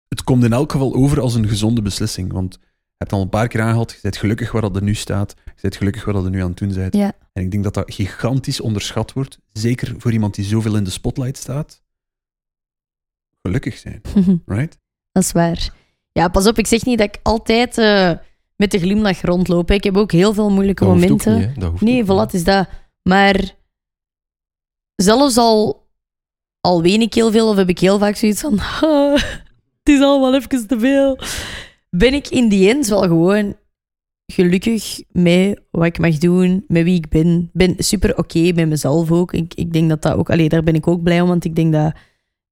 Het komt in elk geval over als een gezonde beslissing, want je hebt al een paar keer aangehaald, je bent gelukkig waar dat er nu staat, je bent gelukkig waar dat er nu aan het doen bent. Ja. En ik denk dat dat gigantisch onderschat wordt, zeker voor iemand die zoveel in de spotlight staat. Gelukkig zijn, right? dat is waar. Ja, pas op, ik zeg niet dat ik altijd eh, met de glimlach rondloop. hè. Ik heb ook heel veel moeilijke Dat hoeft ook momenten. niet. Dat hoeft Nee, voilà, is dat. Maar zelfs al, al ween ik heel veel of heb ik heel vaak zoiets van... "Ah, het is allemaal even te veel. Ben ik in die end wel gewoon gelukkig met wat ik mag doen, met wie ik ben. ben super oké met mezelf ook. Ik, ik denk dat dat ook... Allee, daar ben ik ook blij om, want ik denk dat,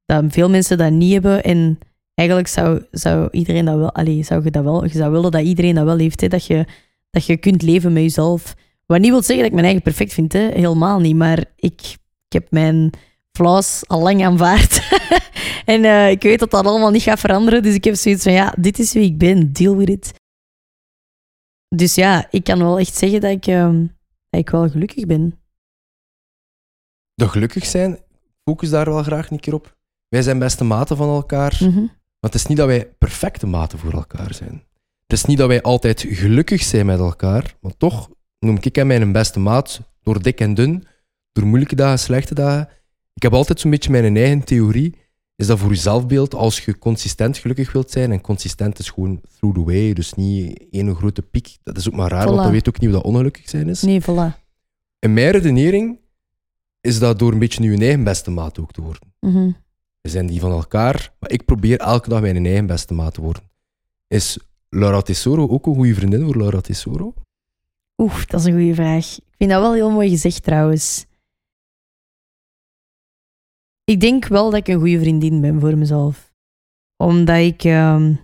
dat veel mensen dat niet hebben. En eigenlijk zou, zou iedereen dat wel... Allee, zou je dat wel... Je zou willen dat iedereen dat wel heeft, hè, dat je, dat je kunt leven met jezelf. Wat niet wil zeggen dat ik mijn eigen perfect vind, hè? helemaal niet. Maar ik, ik heb mijn flaws al lang aanvaard. en eh, ik weet dat dat allemaal niet gaat veranderen. Dus ik heb zoiets van, ja, dit is wie ik ben. Deal with it. Dus ja, ik kan wel echt zeggen dat ik, ehm, dat ik wel gelukkig ben. Dat gelukkig zijn, focus daar wel graag een keer op. Wij zijn beste maten van elkaar. Mhm. Want het is niet dat wij perfecte maten voor elkaar zijn. Het is niet dat wij altijd gelukkig zijn met elkaar, maar toch noem ik hem mijn beste maat door dik en dun, door moeilijke dagen, slechte dagen. Ik heb altijd zo'n beetje mijn eigen theorie. Is dat voor je zelfbeeld, als je consistent gelukkig wilt zijn, en consistent is gewoon through the way, dus niet één grote piek. Dat is ook maar raar, want dat weet ook niet wat dat ongelukkig zijn is. Nee, voilà. In mijn redenering is dat door een beetje je eigen beste maat ook te worden. Mhm. We zijn die van elkaar, maar ik probeer elke dag mijn eigen beste maat te worden. Is Laura Tesoro ook een goede vriendin voor Laura Tesoro? Oeh, dat is een goede vraag. Ik vind dat wel heel mooi gezegd trouwens. Ik denk wel dat ik een goede vriendin ben voor mezelf. Omdat ik ehm,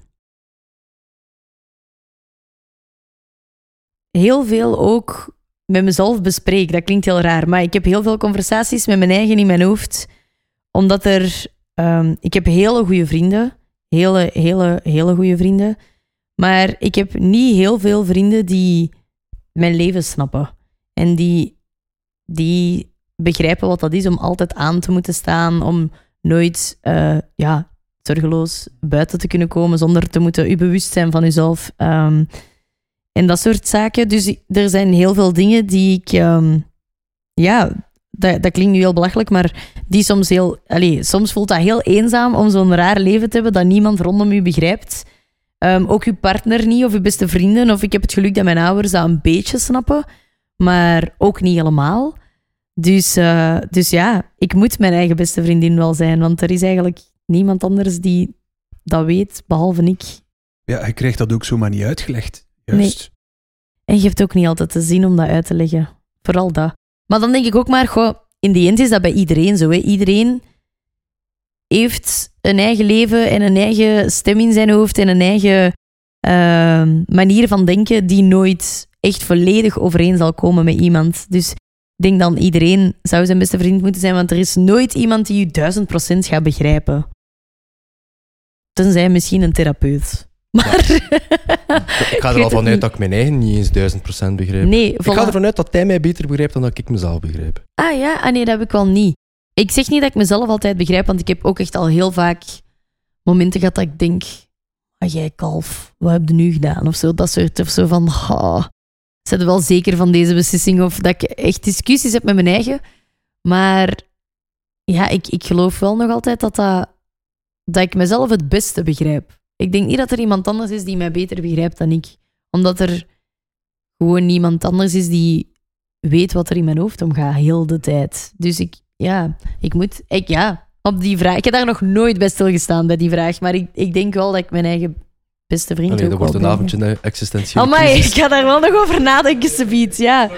heel veel ook met mezelf bespreek. Dat klinkt heel raar, maar ik heb heel veel conversaties met mijn eigen in mijn hoofd. Omdat er... ehm, ik heb hele goede vrienden. Hele, hele, hele goede vrienden. Maar ik heb niet heel veel vrienden die mijn leven snappen. En die, die begrijpen wat dat is om altijd aan te moeten staan, om nooit eh, ja, zorgeloos buiten te kunnen komen zonder te moeten u bewust zijn van uzelf. Ehm, en dat soort zaken. Dus er zijn heel veel dingen die ik... ehm, ja, dat, dat klinkt nu heel belachelijk, maar die soms heel... Allee, soms voelt dat heel eenzaam om zo'n raar leven te hebben dat niemand rondom u begrijpt. Ehm, ook uw partner niet, of uw beste vrienden. Of ik heb het geluk dat mijn ouders dat een beetje snappen, maar ook niet helemaal. Dus, eh, dus ja, ik moet mijn eigen beste vriendin wel zijn, want er is eigenlijk niemand anders die dat weet, behalve ik. Ja, je krijgt dat ook zomaar niet uitgelegd. Juist. En je hebt ook niet altijd de zin om dat uit te leggen. Vooral dat. Maar dan denk ik ook maar, goh, in die end is dat bij iedereen zo. Hè. Iedereen heeft een eigen leven en een eigen stem in zijn hoofd en een eigen ehm, manier van denken die nooit echt volledig overeen zal komen met iemand. Dus ik denk dan iedereen zou zijn beste vriend moeten zijn, want er is nooit iemand die je duizend procent gaat begrijpen. Tenzij misschien een therapeut. Maar Ik ga er al vanuit dat ik mijn eigen niet eens duizend procent begrijp. nee, Ik ga ervan uit dat hij mij beter begrijpt dan dat ik mezelf begrijp. Ah ja, ah, nee, dat heb ik wel niet. Ik zeg niet dat ik mezelf altijd begrijp, want ik heb ook echt al heel vaak momenten gehad dat ik denk: ah, jij kalf, wat heb je nu gedaan? Of zo, dat soort. Of zo van: ah, zet wel zeker van deze beslissing? Of dat ik echt discussies heb met mijn eigen. Maar ja, ik, ik geloof wel nog altijd dat, dat, dat ik mezelf het beste begrijp. Ik denk niet dat er iemand anders is die mij beter begrijpt dan ik. Omdat er gewoon niemand anders is die weet wat er in mijn hoofd omgaat, heel de tijd. Dus ik, ja, ik moet, ik, ja, op die vraag. Ik heb daar nog nooit bij stilgestaan bij die vraag, maar ik, ik denk wel dat ik mijn eigen beste vriend Allee, ook dat wordt een avondje een Amai, crisis. ik ga daar wel nog over nadenken, subiet, ja.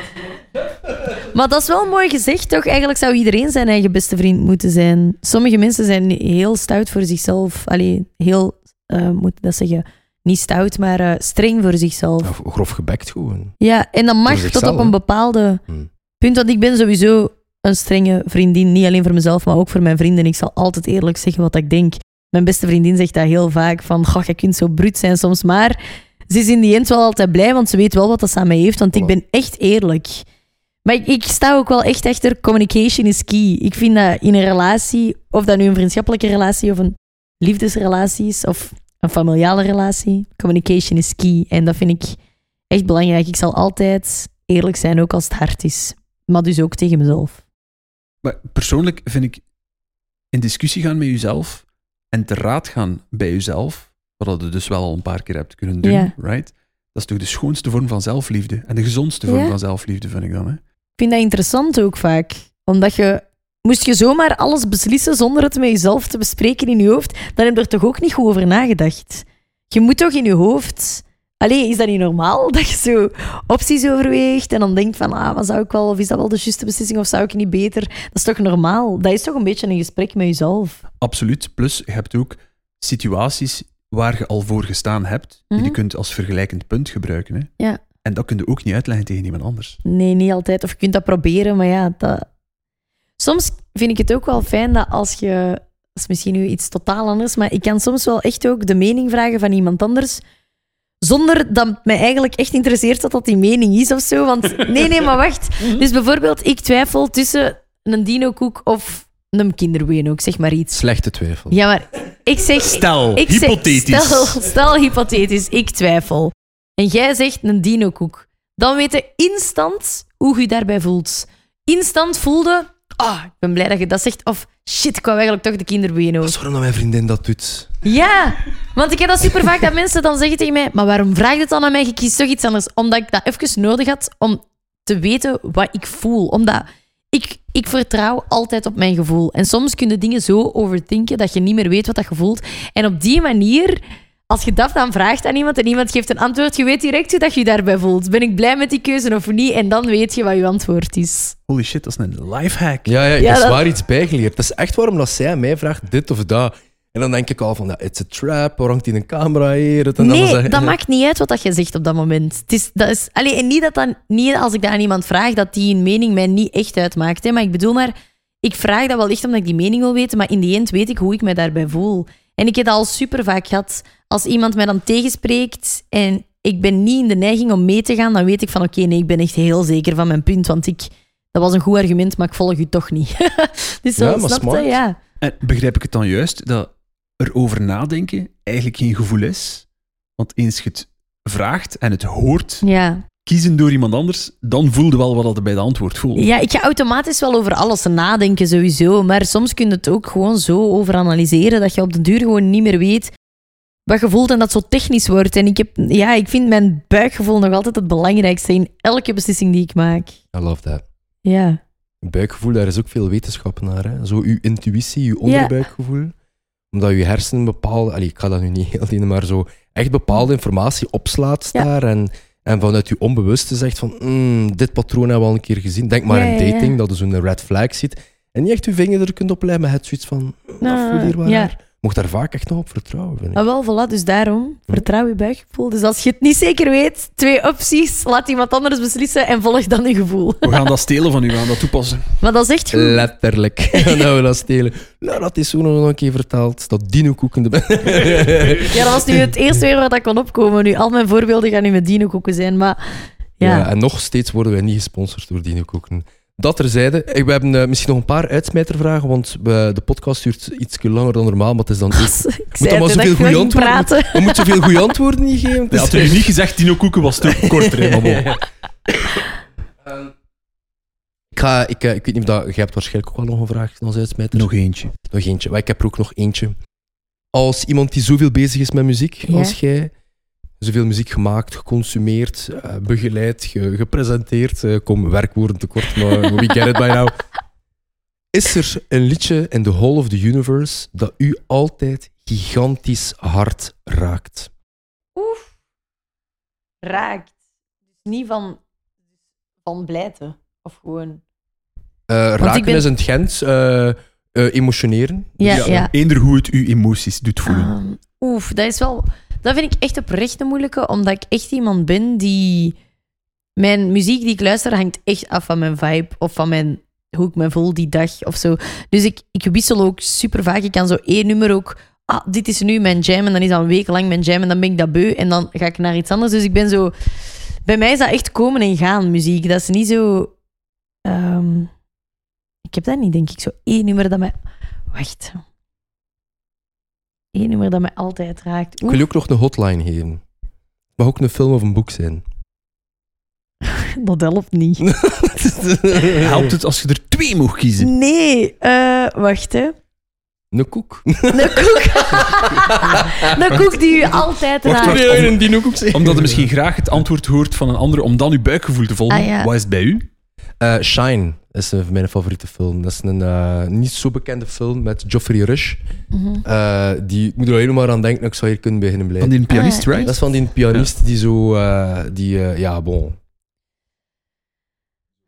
Maar dat is wel mooi gezegd, toch? Eigenlijk zou iedereen zijn eigen beste vriend moeten zijn. Sommige mensen zijn heel stout voor zichzelf. Allee, heel, eh moet dat zeggen, niet stout, maar eh, streng voor zichzelf. Of grof gebekt gewoon. Ja, en dat mag tot op een bepaalde Hmm. punt. Want ik ben sowieso een strenge vriendin. Niet alleen voor mezelf, maar ook voor mijn vrienden. Ik zal altijd eerlijk zeggen wat ik denk. Mijn beste vriendin zegt dat heel vaak. Van, goh, je kunt zo bruut zijn soms. Maar ze is in die end wel altijd blij, want ze weet wel wat dat ze aan mij heeft. Want ik ben echt eerlijk. Maar ik, ik sta ook wel echt achter, communication is key. Ik vind dat in een relatie, of dat nu een vriendschappelijke relatie of een liefdesrelatie is, of een familiale relatie, communication is key. En dat vind ik echt belangrijk. Ik zal altijd eerlijk zijn, ook als het hard is. Maar dus ook tegen mezelf. Maar persoonlijk vind ik in discussie gaan met jezelf en te raad gaan bij jezelf, wat je dus wel al een paar keer hebt kunnen doen, Ja. right? Dat is toch de schoonste vorm van zelfliefde en de gezondste vorm Ja. van zelfliefde, vind ik dan. Hè? Ik vind dat interessant ook vaak. Omdat je... Moest je zomaar alles beslissen zonder het met jezelf te bespreken in je hoofd, dan heb je er toch ook niet goed over nagedacht. Je moet toch in je hoofd... Allee, is dat niet normaal? Dat je zo opties overweegt en dan denkt van, ah, wat zou ik wel, of is dat wel de juiste beslissing, of zou ik niet beter? Dat is toch normaal? Dat is toch een beetje een gesprek met jezelf? Absoluut. Plus, je hebt ook situaties waar je al voor gestaan hebt, die je Mhm. kunt als vergelijkend punt gebruiken. Hè? Ja. En dat kun je ook niet uitleggen tegen iemand anders. Nee, niet altijd. Of je kunt dat proberen, maar ja, dat... Soms vind ik het ook wel fijn dat als je... Dat is misschien nu iets totaal anders, maar ik kan soms wel echt ook de mening vragen van iemand anders, zonder dat het mij eigenlijk echt interesseert wat dat die mening is of zo. Want nee, nee, maar wacht. Dus bijvoorbeeld, ik twijfel tussen een dino-koek of een kinderween zeg maar iets. Slechte twijfel. Ja, maar ik zeg... Stel, Ik zeg, hypothetisch. stel, stel hypothetisch, ik twijfel. En jij zegt een dino-koek. Dan weet je instant hoe je daarbij voelt. Instant voelde, ah, ik ben blij dat je dat zegt. Of shit, ik wou eigenlijk toch de kinderbeno. Dat is waarom dat mijn vriendin dat doet. Ja, want ik heb dat super vaak dat mensen dan zeggen tegen mij, maar waarom vraag je het dan aan mij? Je kiest toch iets anders. Omdat ik dat even nodig had om te weten wat ik voel. Omdat ik, ik vertrouw altijd op mijn gevoel. En soms kun je dingen zo overdenken dat je niet meer weet wat dat je voelt. En op die manier, als je dat dan vraagt aan iemand en iemand geeft een antwoord, je weet direct hoe dat je je daarbij voelt. Ben ik blij met die keuze of niet? En dan weet je wat je antwoord is. Holy shit, dat is een lifehack. Ja, ja, ik Ja, heb dat- zwaar iets bijgeleerd. Dat is echt waarom dat zij aan mij vraagt dit of dat. En dan denk ik al van, ja, it's a trap, waar hangt die een camera hier? En dan nee, dat maakt niet uit wat dat je zegt op dat moment. Het is, dat is, allee, en niet, dat dan, niet als ik dat aan iemand vraag, dat die een mening mij niet echt uitmaakt. Hè. Maar ik bedoel maar, ik vraag dat wel echt omdat ik die mening wil weten, maar in die end weet ik hoe ik me daarbij voel. En ik heb dat al super vaak gehad. Als iemand mij dan tegenspreekt en ik ben niet in de neiging om mee te gaan, dan weet ik van oké, nee, ik ben echt heel zeker van mijn punt, want ik, dat was een goed argument, maar ik volg u toch niet. dus zo, Ja, maar snap je? smart. Ja. En begrijp ik het dan juist dat erover nadenken eigenlijk geen gevoel is? Want eens je het vraagt en het hoort, ja. Kiezen door iemand anders, dan voel je wel wat dat er bij de antwoord voelt. Ja, ik ga automatisch wel over alles nadenken sowieso. Maar soms kun je het ook gewoon zo overanalyseren dat je op de duur gewoon niet meer weet wat je voelt en dat zo technisch wordt. En ik, heb, ja, ik vind mijn buikgevoel nog altijd het belangrijkste in elke beslissing die ik maak. I love that. Ja. buikgevoel, daar is ook veel wetenschap naar. Hè? Zo uw intuïtie, uw onderbuikgevoel. Omdat je hersenen bepaalde... Allee, ik ga dat nu niet heel dienen, maar zo echt bepaalde informatie opslaat Ja. daar. En, en vanuit je onbewuste zegt van, "Mm, dit patroon hebben we al een keer gezien. Denk maar aan ja, ja. dating, dat je zo'n red flag ziet. En niet echt je vinger er kunt opleggen, maar het zoiets van, "Mm, dat Nou, voelt hier raar." Mocht daar vaak echt nog op vertrouwen, vind ik. Ah, wel, voilà, dus daarom, vertrouw je buikgevoel. Dus als je het niet zeker weet, twee opties, laat iemand anders beslissen en volg dan je gevoel. We gaan dat stelen van u, we gaan dat toepassen. Maar dat is echt goed. Letterlijk. dat we dat stelen. Nou, dat is zo nog een keer verteld. Dat dino-koeken de... Ja, dat was nu het eerste weer waar dat kon opkomen. Nu, al mijn voorbeelden gaan nu met dino-koeken zijn, maar ja. Ja. en nog steeds worden wij niet gesponsord door Dino Koeken. Dat terzijde. Eh, We hebben eh, misschien nog een paar uitsmijtervragen, want we, de podcast duurt iets langer dan normaal, maar het is dan ik Moet zei dan maar zoveel goede antwoorden... praten. We moeten zoveel goede antwoorden niet geven. Het Ja, had er nu niet gezegd, Dino Koeken was te korter, hè, maar bon. Ehm, ik, ga, ik, eh, ik weet niet of dat... Je hebt waarschijnlijk ook wel nog een vraag als uitsmijter. Nog eentje. Nog eentje. Maar ik heb er ook nog eentje. Als iemand die zoveel bezig is met muziek Ja. als jij, zoveel muziek gemaakt, geconsumeerd, eh, begeleid, ge- gepresenteerd, eh, kom, werkwoorden tekort, maar we get it by now. Is er een liedje in the whole of the universe dat u altijd gigantisch hard raakt? Oef. Raakt. Dus niet van, van blijten. Of gewoon... Eh, raken ben- is in het Gent, eh, eh, emotioneren. Ja, Dus ja. Eender hoe het uw emoties doet voelen. Ehm, oef, dat is wel... Dat vind ik echt oprecht een moeilijke, omdat ik echt iemand ben die... Mijn muziek die ik luister hangt echt af van mijn vibe of van mijn, hoe ik me voel die dag of zo. Dus ik, ik wissel ook super vaak. Ik kan zo één nummer ook... Ah, dit is nu mijn jam en dan is dat een week lang mijn jam en dan ben ik dat beu en dan ga ik naar iets anders. Dus ik ben zo... Bij mij is dat echt komen en gaan, muziek. Dat is niet zo... ehm, ik heb dat niet, denk ik. Zo één nummer dat mij... Wacht. Eén nummer dat mij altijd raakt. Ik wil je ook nog een hotline geven. Het mag ook een film of een boek zijn. Dat helpt niet. Helpt het als je er twee mocht kiezen? Nee, eh, wacht hè. Een koek. Een koek. een koek die u altijd Wacht, raakt. wacht. zijn. Omdat je misschien graag het antwoord hoort van een ander, om dan je buikgevoel te volgen. Ah, ja. Wat is het bij u? Eh, Shine is een van mijn favoriete film. Dat is een eh, niet zo bekende film met Geoffrey Rush. Mhm. Eh, die, ik moet er alleen maar aan denken, ik zou hier kunnen beginnen Van blijven. die pianist, Ah, right? Dat is van die pianist die zo... eh, die, ja, bon.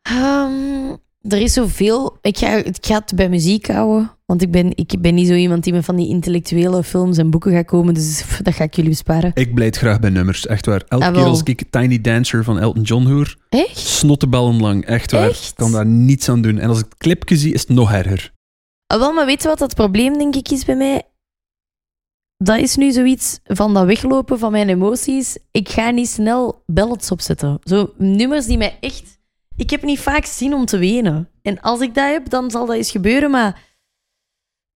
Ehm, er is zoveel. Ik ga, ik ga het bij muziek houden. Want ik ben, ik ben niet zo iemand die met van die intellectuele films en boeken gaat komen. Dus pff, dat ga ik jullie besparen. Ik blijf graag bij nummers, echt waar. Elke Ah, keer als ik Tiny Dancer van Elton John hoor, Echt? snottebellen lang, echt waar. Echt? Ik kan daar niets aan doen. En als ik het clipje zie, is het nog erger. Ah, wel, maar weet je wat dat probleem denk ik is bij mij? Dat is nu zoiets van dat weglopen van mijn emoties. Ik ga niet snel ballads opzetten. Zo nummers die mij echt... Ik heb niet vaak zin om te wenen. En als ik dat heb, dan zal dat eens gebeuren, maar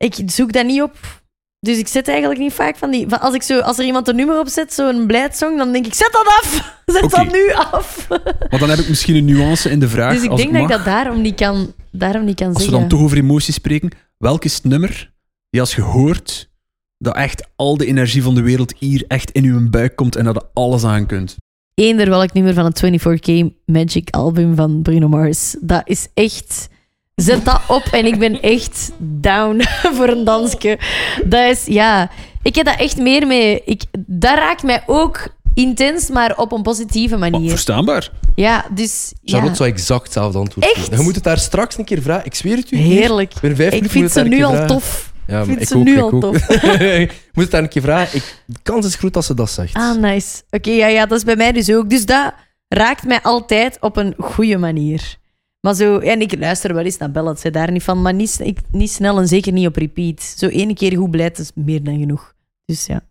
ik zoek dat niet op. Dus ik zet eigenlijk niet vaak van die... Van als, ik zo, als er iemand een nummer opzet, zo'n blijdsong, dan denk ik, zet dat af! Zet dat nu af! Maar dan heb ik misschien een nuance in de vraag. dus ik als denk dat ik dat daarom niet kan, daarom niet kan Als we zeggen. dan toch over emoties spreken, welk is het nummer die als je hoort, dat echt al de energie van de wereld hier echt in uw buik komt en dat je alles aan kunt? eender welk nummer van het 24K Magic album van Bruno Mars. Dat is echt... Zet dat op en ik ben echt down voor een dansje. Dat is, ja... Ik heb dat echt meer mee... Ik, dat raakt mij ook intens, maar op een positieve Oh, manier. verstaanbaar. Ja, dus... Ja. Charlotte zou exact hetzelfde antwoord Echt? geven. Je moet het daar straks een keer vragen. Ik zweer het u. Heerlijk. Vijf Ik vind ze nu al tof. Ja, Ik vind ik ze ook, nu al ook. tof. Je moet het daar een keer vragen. Ik, de kans is groot dat ze dat zegt. Ah, nice. Oké, ja, ja, dat is bij mij dus ook. Dus dat raakt mij altijd op een goede manier. Maar zo, en ik luister wel eens naar ballads, hè, daar niet van, maar niet, ik, niet snel en zeker niet op repeat. Zo ene keer goed blijft is meer dan genoeg. Dus ja.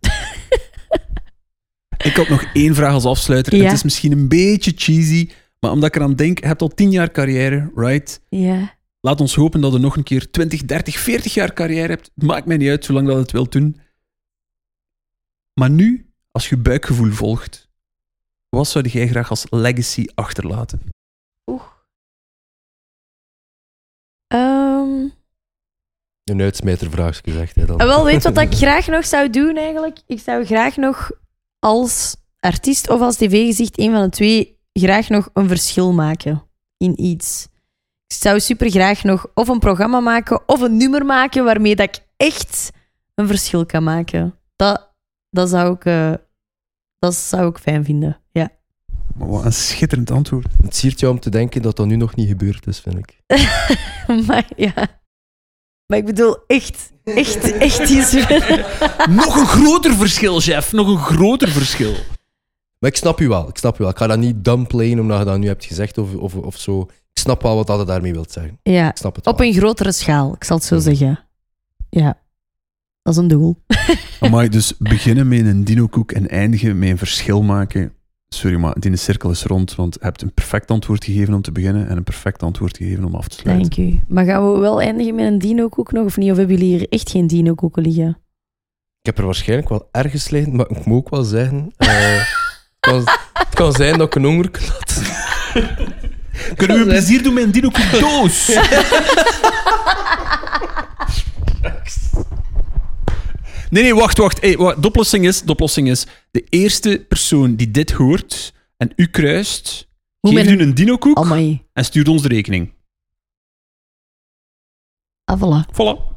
Ik had nog één vraag als afsluiter. Ja. Het is misschien een beetje cheesy, maar omdat ik eraan denk, je hebt al tien jaar carrière, right? Ja. Laat ons hopen dat je nog een keer 20, 30, 40 jaar carrière hebt. Het maakt mij niet uit, zolang dat het wilt doen. Maar nu, als je buikgevoel volgt, wat zou jij graag als legacy achterlaten? Oeh. Ehm, Een uitsmijtervraagje zegt hij dan. ah, wel, weet wat ik graag nog zou doen eigenlijk? Ik zou graag nog als artiest of als tv-gezicht, een van de twee, graag nog een verschil maken in iets. Ik Ik zou super graag nog of een programma maken of een nummer maken waarmee dat ik echt een verschil kan maken. Dat, dat, zou, ik, eh, dat zou ik fijn vinden. Ja. Maar wat een schitterend antwoord. Het siert jou om te denken dat dat nu nog niet gebeurd is, vind ik. maar ja. Maar ik bedoel, echt, echt, echt iets. Nog een groter verschil, chef. Nog een groter verschil. Maar ik snap u wel. Ik snap u wel. Ik ga dat niet downplayen omdat je dat nu hebt gezegd of, of, of zo. Ik snap wel wat dat je daarmee wilt zeggen. ja, Ik snap het op wel. een grotere schaal, ik zal het zo zeggen. Ja, dat is een doel. Maar dus beginnen met een dino-koek en eindigen met een verschil maken. Sorry, maar die cirkel is rond, want je hebt een perfect antwoord gegeven om te beginnen en een perfect antwoord gegeven om af te sluiten. Dank u. Maar gaan we wel eindigen met een dino-koek nog of niet? Of hebben jullie hier echt geen dino-koeken liggen? Ik heb er waarschijnlijk wel ergens liggen, maar ik moet ook wel zeggen... eh, het, kan, het kan zijn dat ik een honger had. Kunnen we een plezier doen met een dino-koek doos? Nee, nee, wacht, wacht. Hey, wacht. De, oplossing is, de oplossing is, de eerste persoon die dit hoort en u kruist, Hoe geeft met u een dino-koek Amai. en stuurt ons de rekening. Ah, voilà.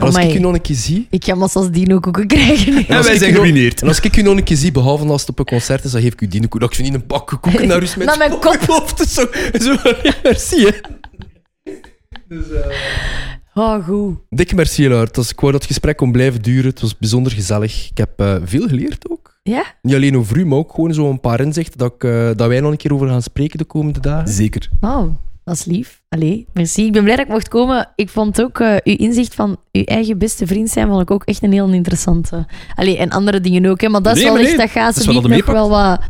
Als ik u nog een keer zie... Ik ga massas dino-koeken krijgen. nu. En als wij ik zijn u nog- geruineerd. En als ik u nog een keer zie, behalve als het op een concert is, dan geef ik u die koek. Dat ik je niet een pak koeken naar u smet. Naar mijn kop. Of zo, zo, ja, merci, hè. Oh, goed. Dikke merci, was- Ik wou dat het gesprek kon blijven duren. Het was bijzonder gezellig. Ik heb eh, veel geleerd ook. Ja? Niet alleen over u, maar ook gewoon zo een paar inzichten dat, ik, eh, dat wij nog een keer over gaan spreken de komende dagen. Zeker. Oh, dat is lief. Allee, merci. Ik ben blij dat ik mocht komen. Ik vond ook eh, uw inzicht van uw eigen beste vriend zijn, vond ik ook echt een heel interessante. Allee, en andere dingen ook, hè. maar dat is Nee, wel echt, nee, dat gaat dat nog wel wat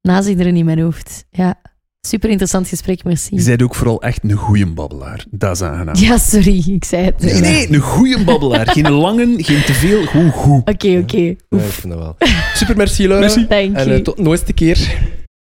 nazichteren in mijn hoofd. Ja, super interessant gesprek, merci. Je bent ook vooral echt een goeie babbelaar. Dat is aangenaam. Ja, sorry, ik zei het. Nee, nee, een goeie babbelaar. Geen langen, geen te veel, gewoon goed. Oké, oké. Ja, ik vind dat wel. Super merci, Laura. Merci. Thank En you. eh, tot de nooitste keer.